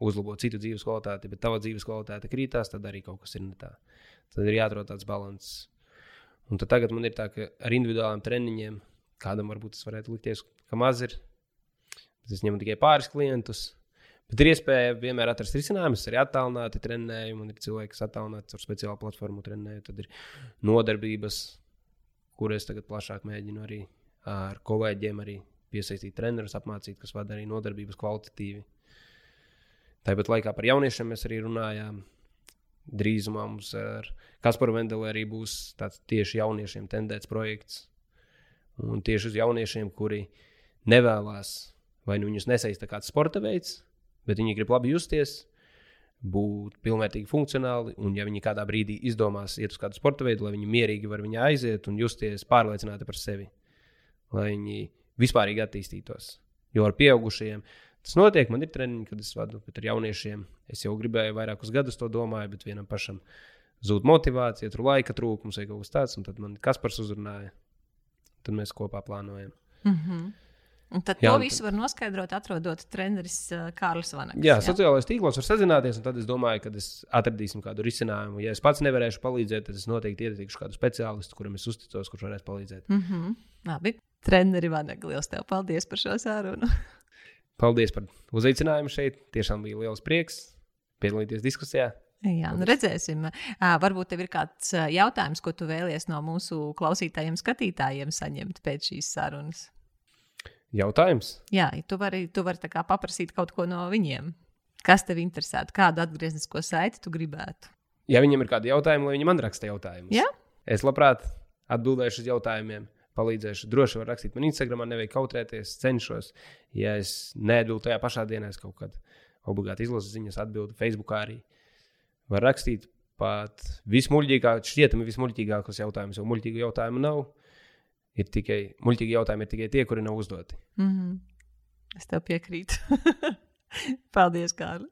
S2: uzlabo citu dzīves kvalitāti, bet tava dzīves kvalitāte krītās, tad arī kaut kas ir ne tā. Tad ir jāatrod tāds līdzsvars. Un tagad man ir tā, ka ar individuāliem treniņiem kādam varbūt tas varētu likties, ka maz ir. Bet es ņemu tikai pāris klientus. Bet ir iespēja vienmēr atrast risinājumus. Arī attālināti trenēju. Man ir cilvēki, kas attālināti ar speciālu platformu trenēju. Tad ir nodarbības, kuras tagad plašāk mēģinu arī ar kolēģiem arī piesaistīt trenerus, apmācīt, kas vada arī nodarbības kvalitatīvi. Tāpat laikā par jauniešiem mēs arī runājām. Drīzumā mums ar Kasparu Vendeli arī būs tāds tieši jauniešiem tendēts projekts. Un tieši uz jauniešiem, kuri nevēlas, vai nu viņus nesaista kāds sporta veids, bet viņi grib labi justies, būt pilnvērtīgi funkcionāli. Un, ja viņi kādā brīdī izdomās iet uz kādu sporta veidu, lai viņi mierīgi var viņā aiziet un justies pārliecināti par sevi, lai viņi vispārīgi attīstītos. Jo ar pieaugušajiem tas notiek. Man ir treniņi, kad es vadu, bet ar jauniešiem es jau gribēju vairākus gadus to domāju, bet vienam pašam zūd motivācija, tur laika trūkums vai kaut kas tāds. Un tad man Kaspars uzrunāja. Tad mēs kopā plānojam.
S3: Mm -hmm. Un tad
S2: Jā,
S3: to visu var noskaidrot, atrodot treneris uh, Kārlis Vanaks.
S2: Jā, sociālajos tīklos var sazināties, un tad es domāju, ka es atradīsim kādu risinājumu. Ja es pats nevarēšu palīdzēt, tad es noteikti ieteikšu kādu speciālistu, kuram es uzticos, kurš varēs palīdzēt.
S3: Mm -hmm. Labi. Treneri Vanagi, liels tev paldies par šo sarunu. [LAUGHS]
S2: Paldies par uzaicinājumu šeit. Tiešām bija liels prieks piedalīties diskusijā.
S3: Jā, nu redzēsim. Varbūt tev ir kāds jautājums, ko tu vēlies no mūsu klausītājiem, skatītājiem saņemt pēc šīs sarunas.
S2: Jautājums?
S3: Jā, tu vari, tu vari paprasīt kaut ko no viņiem. Kas tev interesētu? Kādu atgrieznisko saiti tu gribētu?
S2: Ja viņam ir kādi jautājumi, lai viņi man raksta jautājumus,
S3: Jā?
S2: es labprāt atbildēšu uz jautājumiem. Palīdzēšu. Droši var rakstīt man Instagram, nevajag kautrēties, cenšos. Ja es neatbildu tajā pašā dienā, es kaut kādā obligāti izlasu ziņas, atbildu Facebookā arī. Var rakstīt pat vismuļķīgākos, šķietami vismuļķīgākos jautājumus, jo muļķīgu jautājumu nav. Ir tikai muļķīgi jautājumi, ir tikai tie, kuri nav uzdoti.
S3: Mm -hmm. Es tev piekrītu. [LAUGHS] Paldies, Kārli.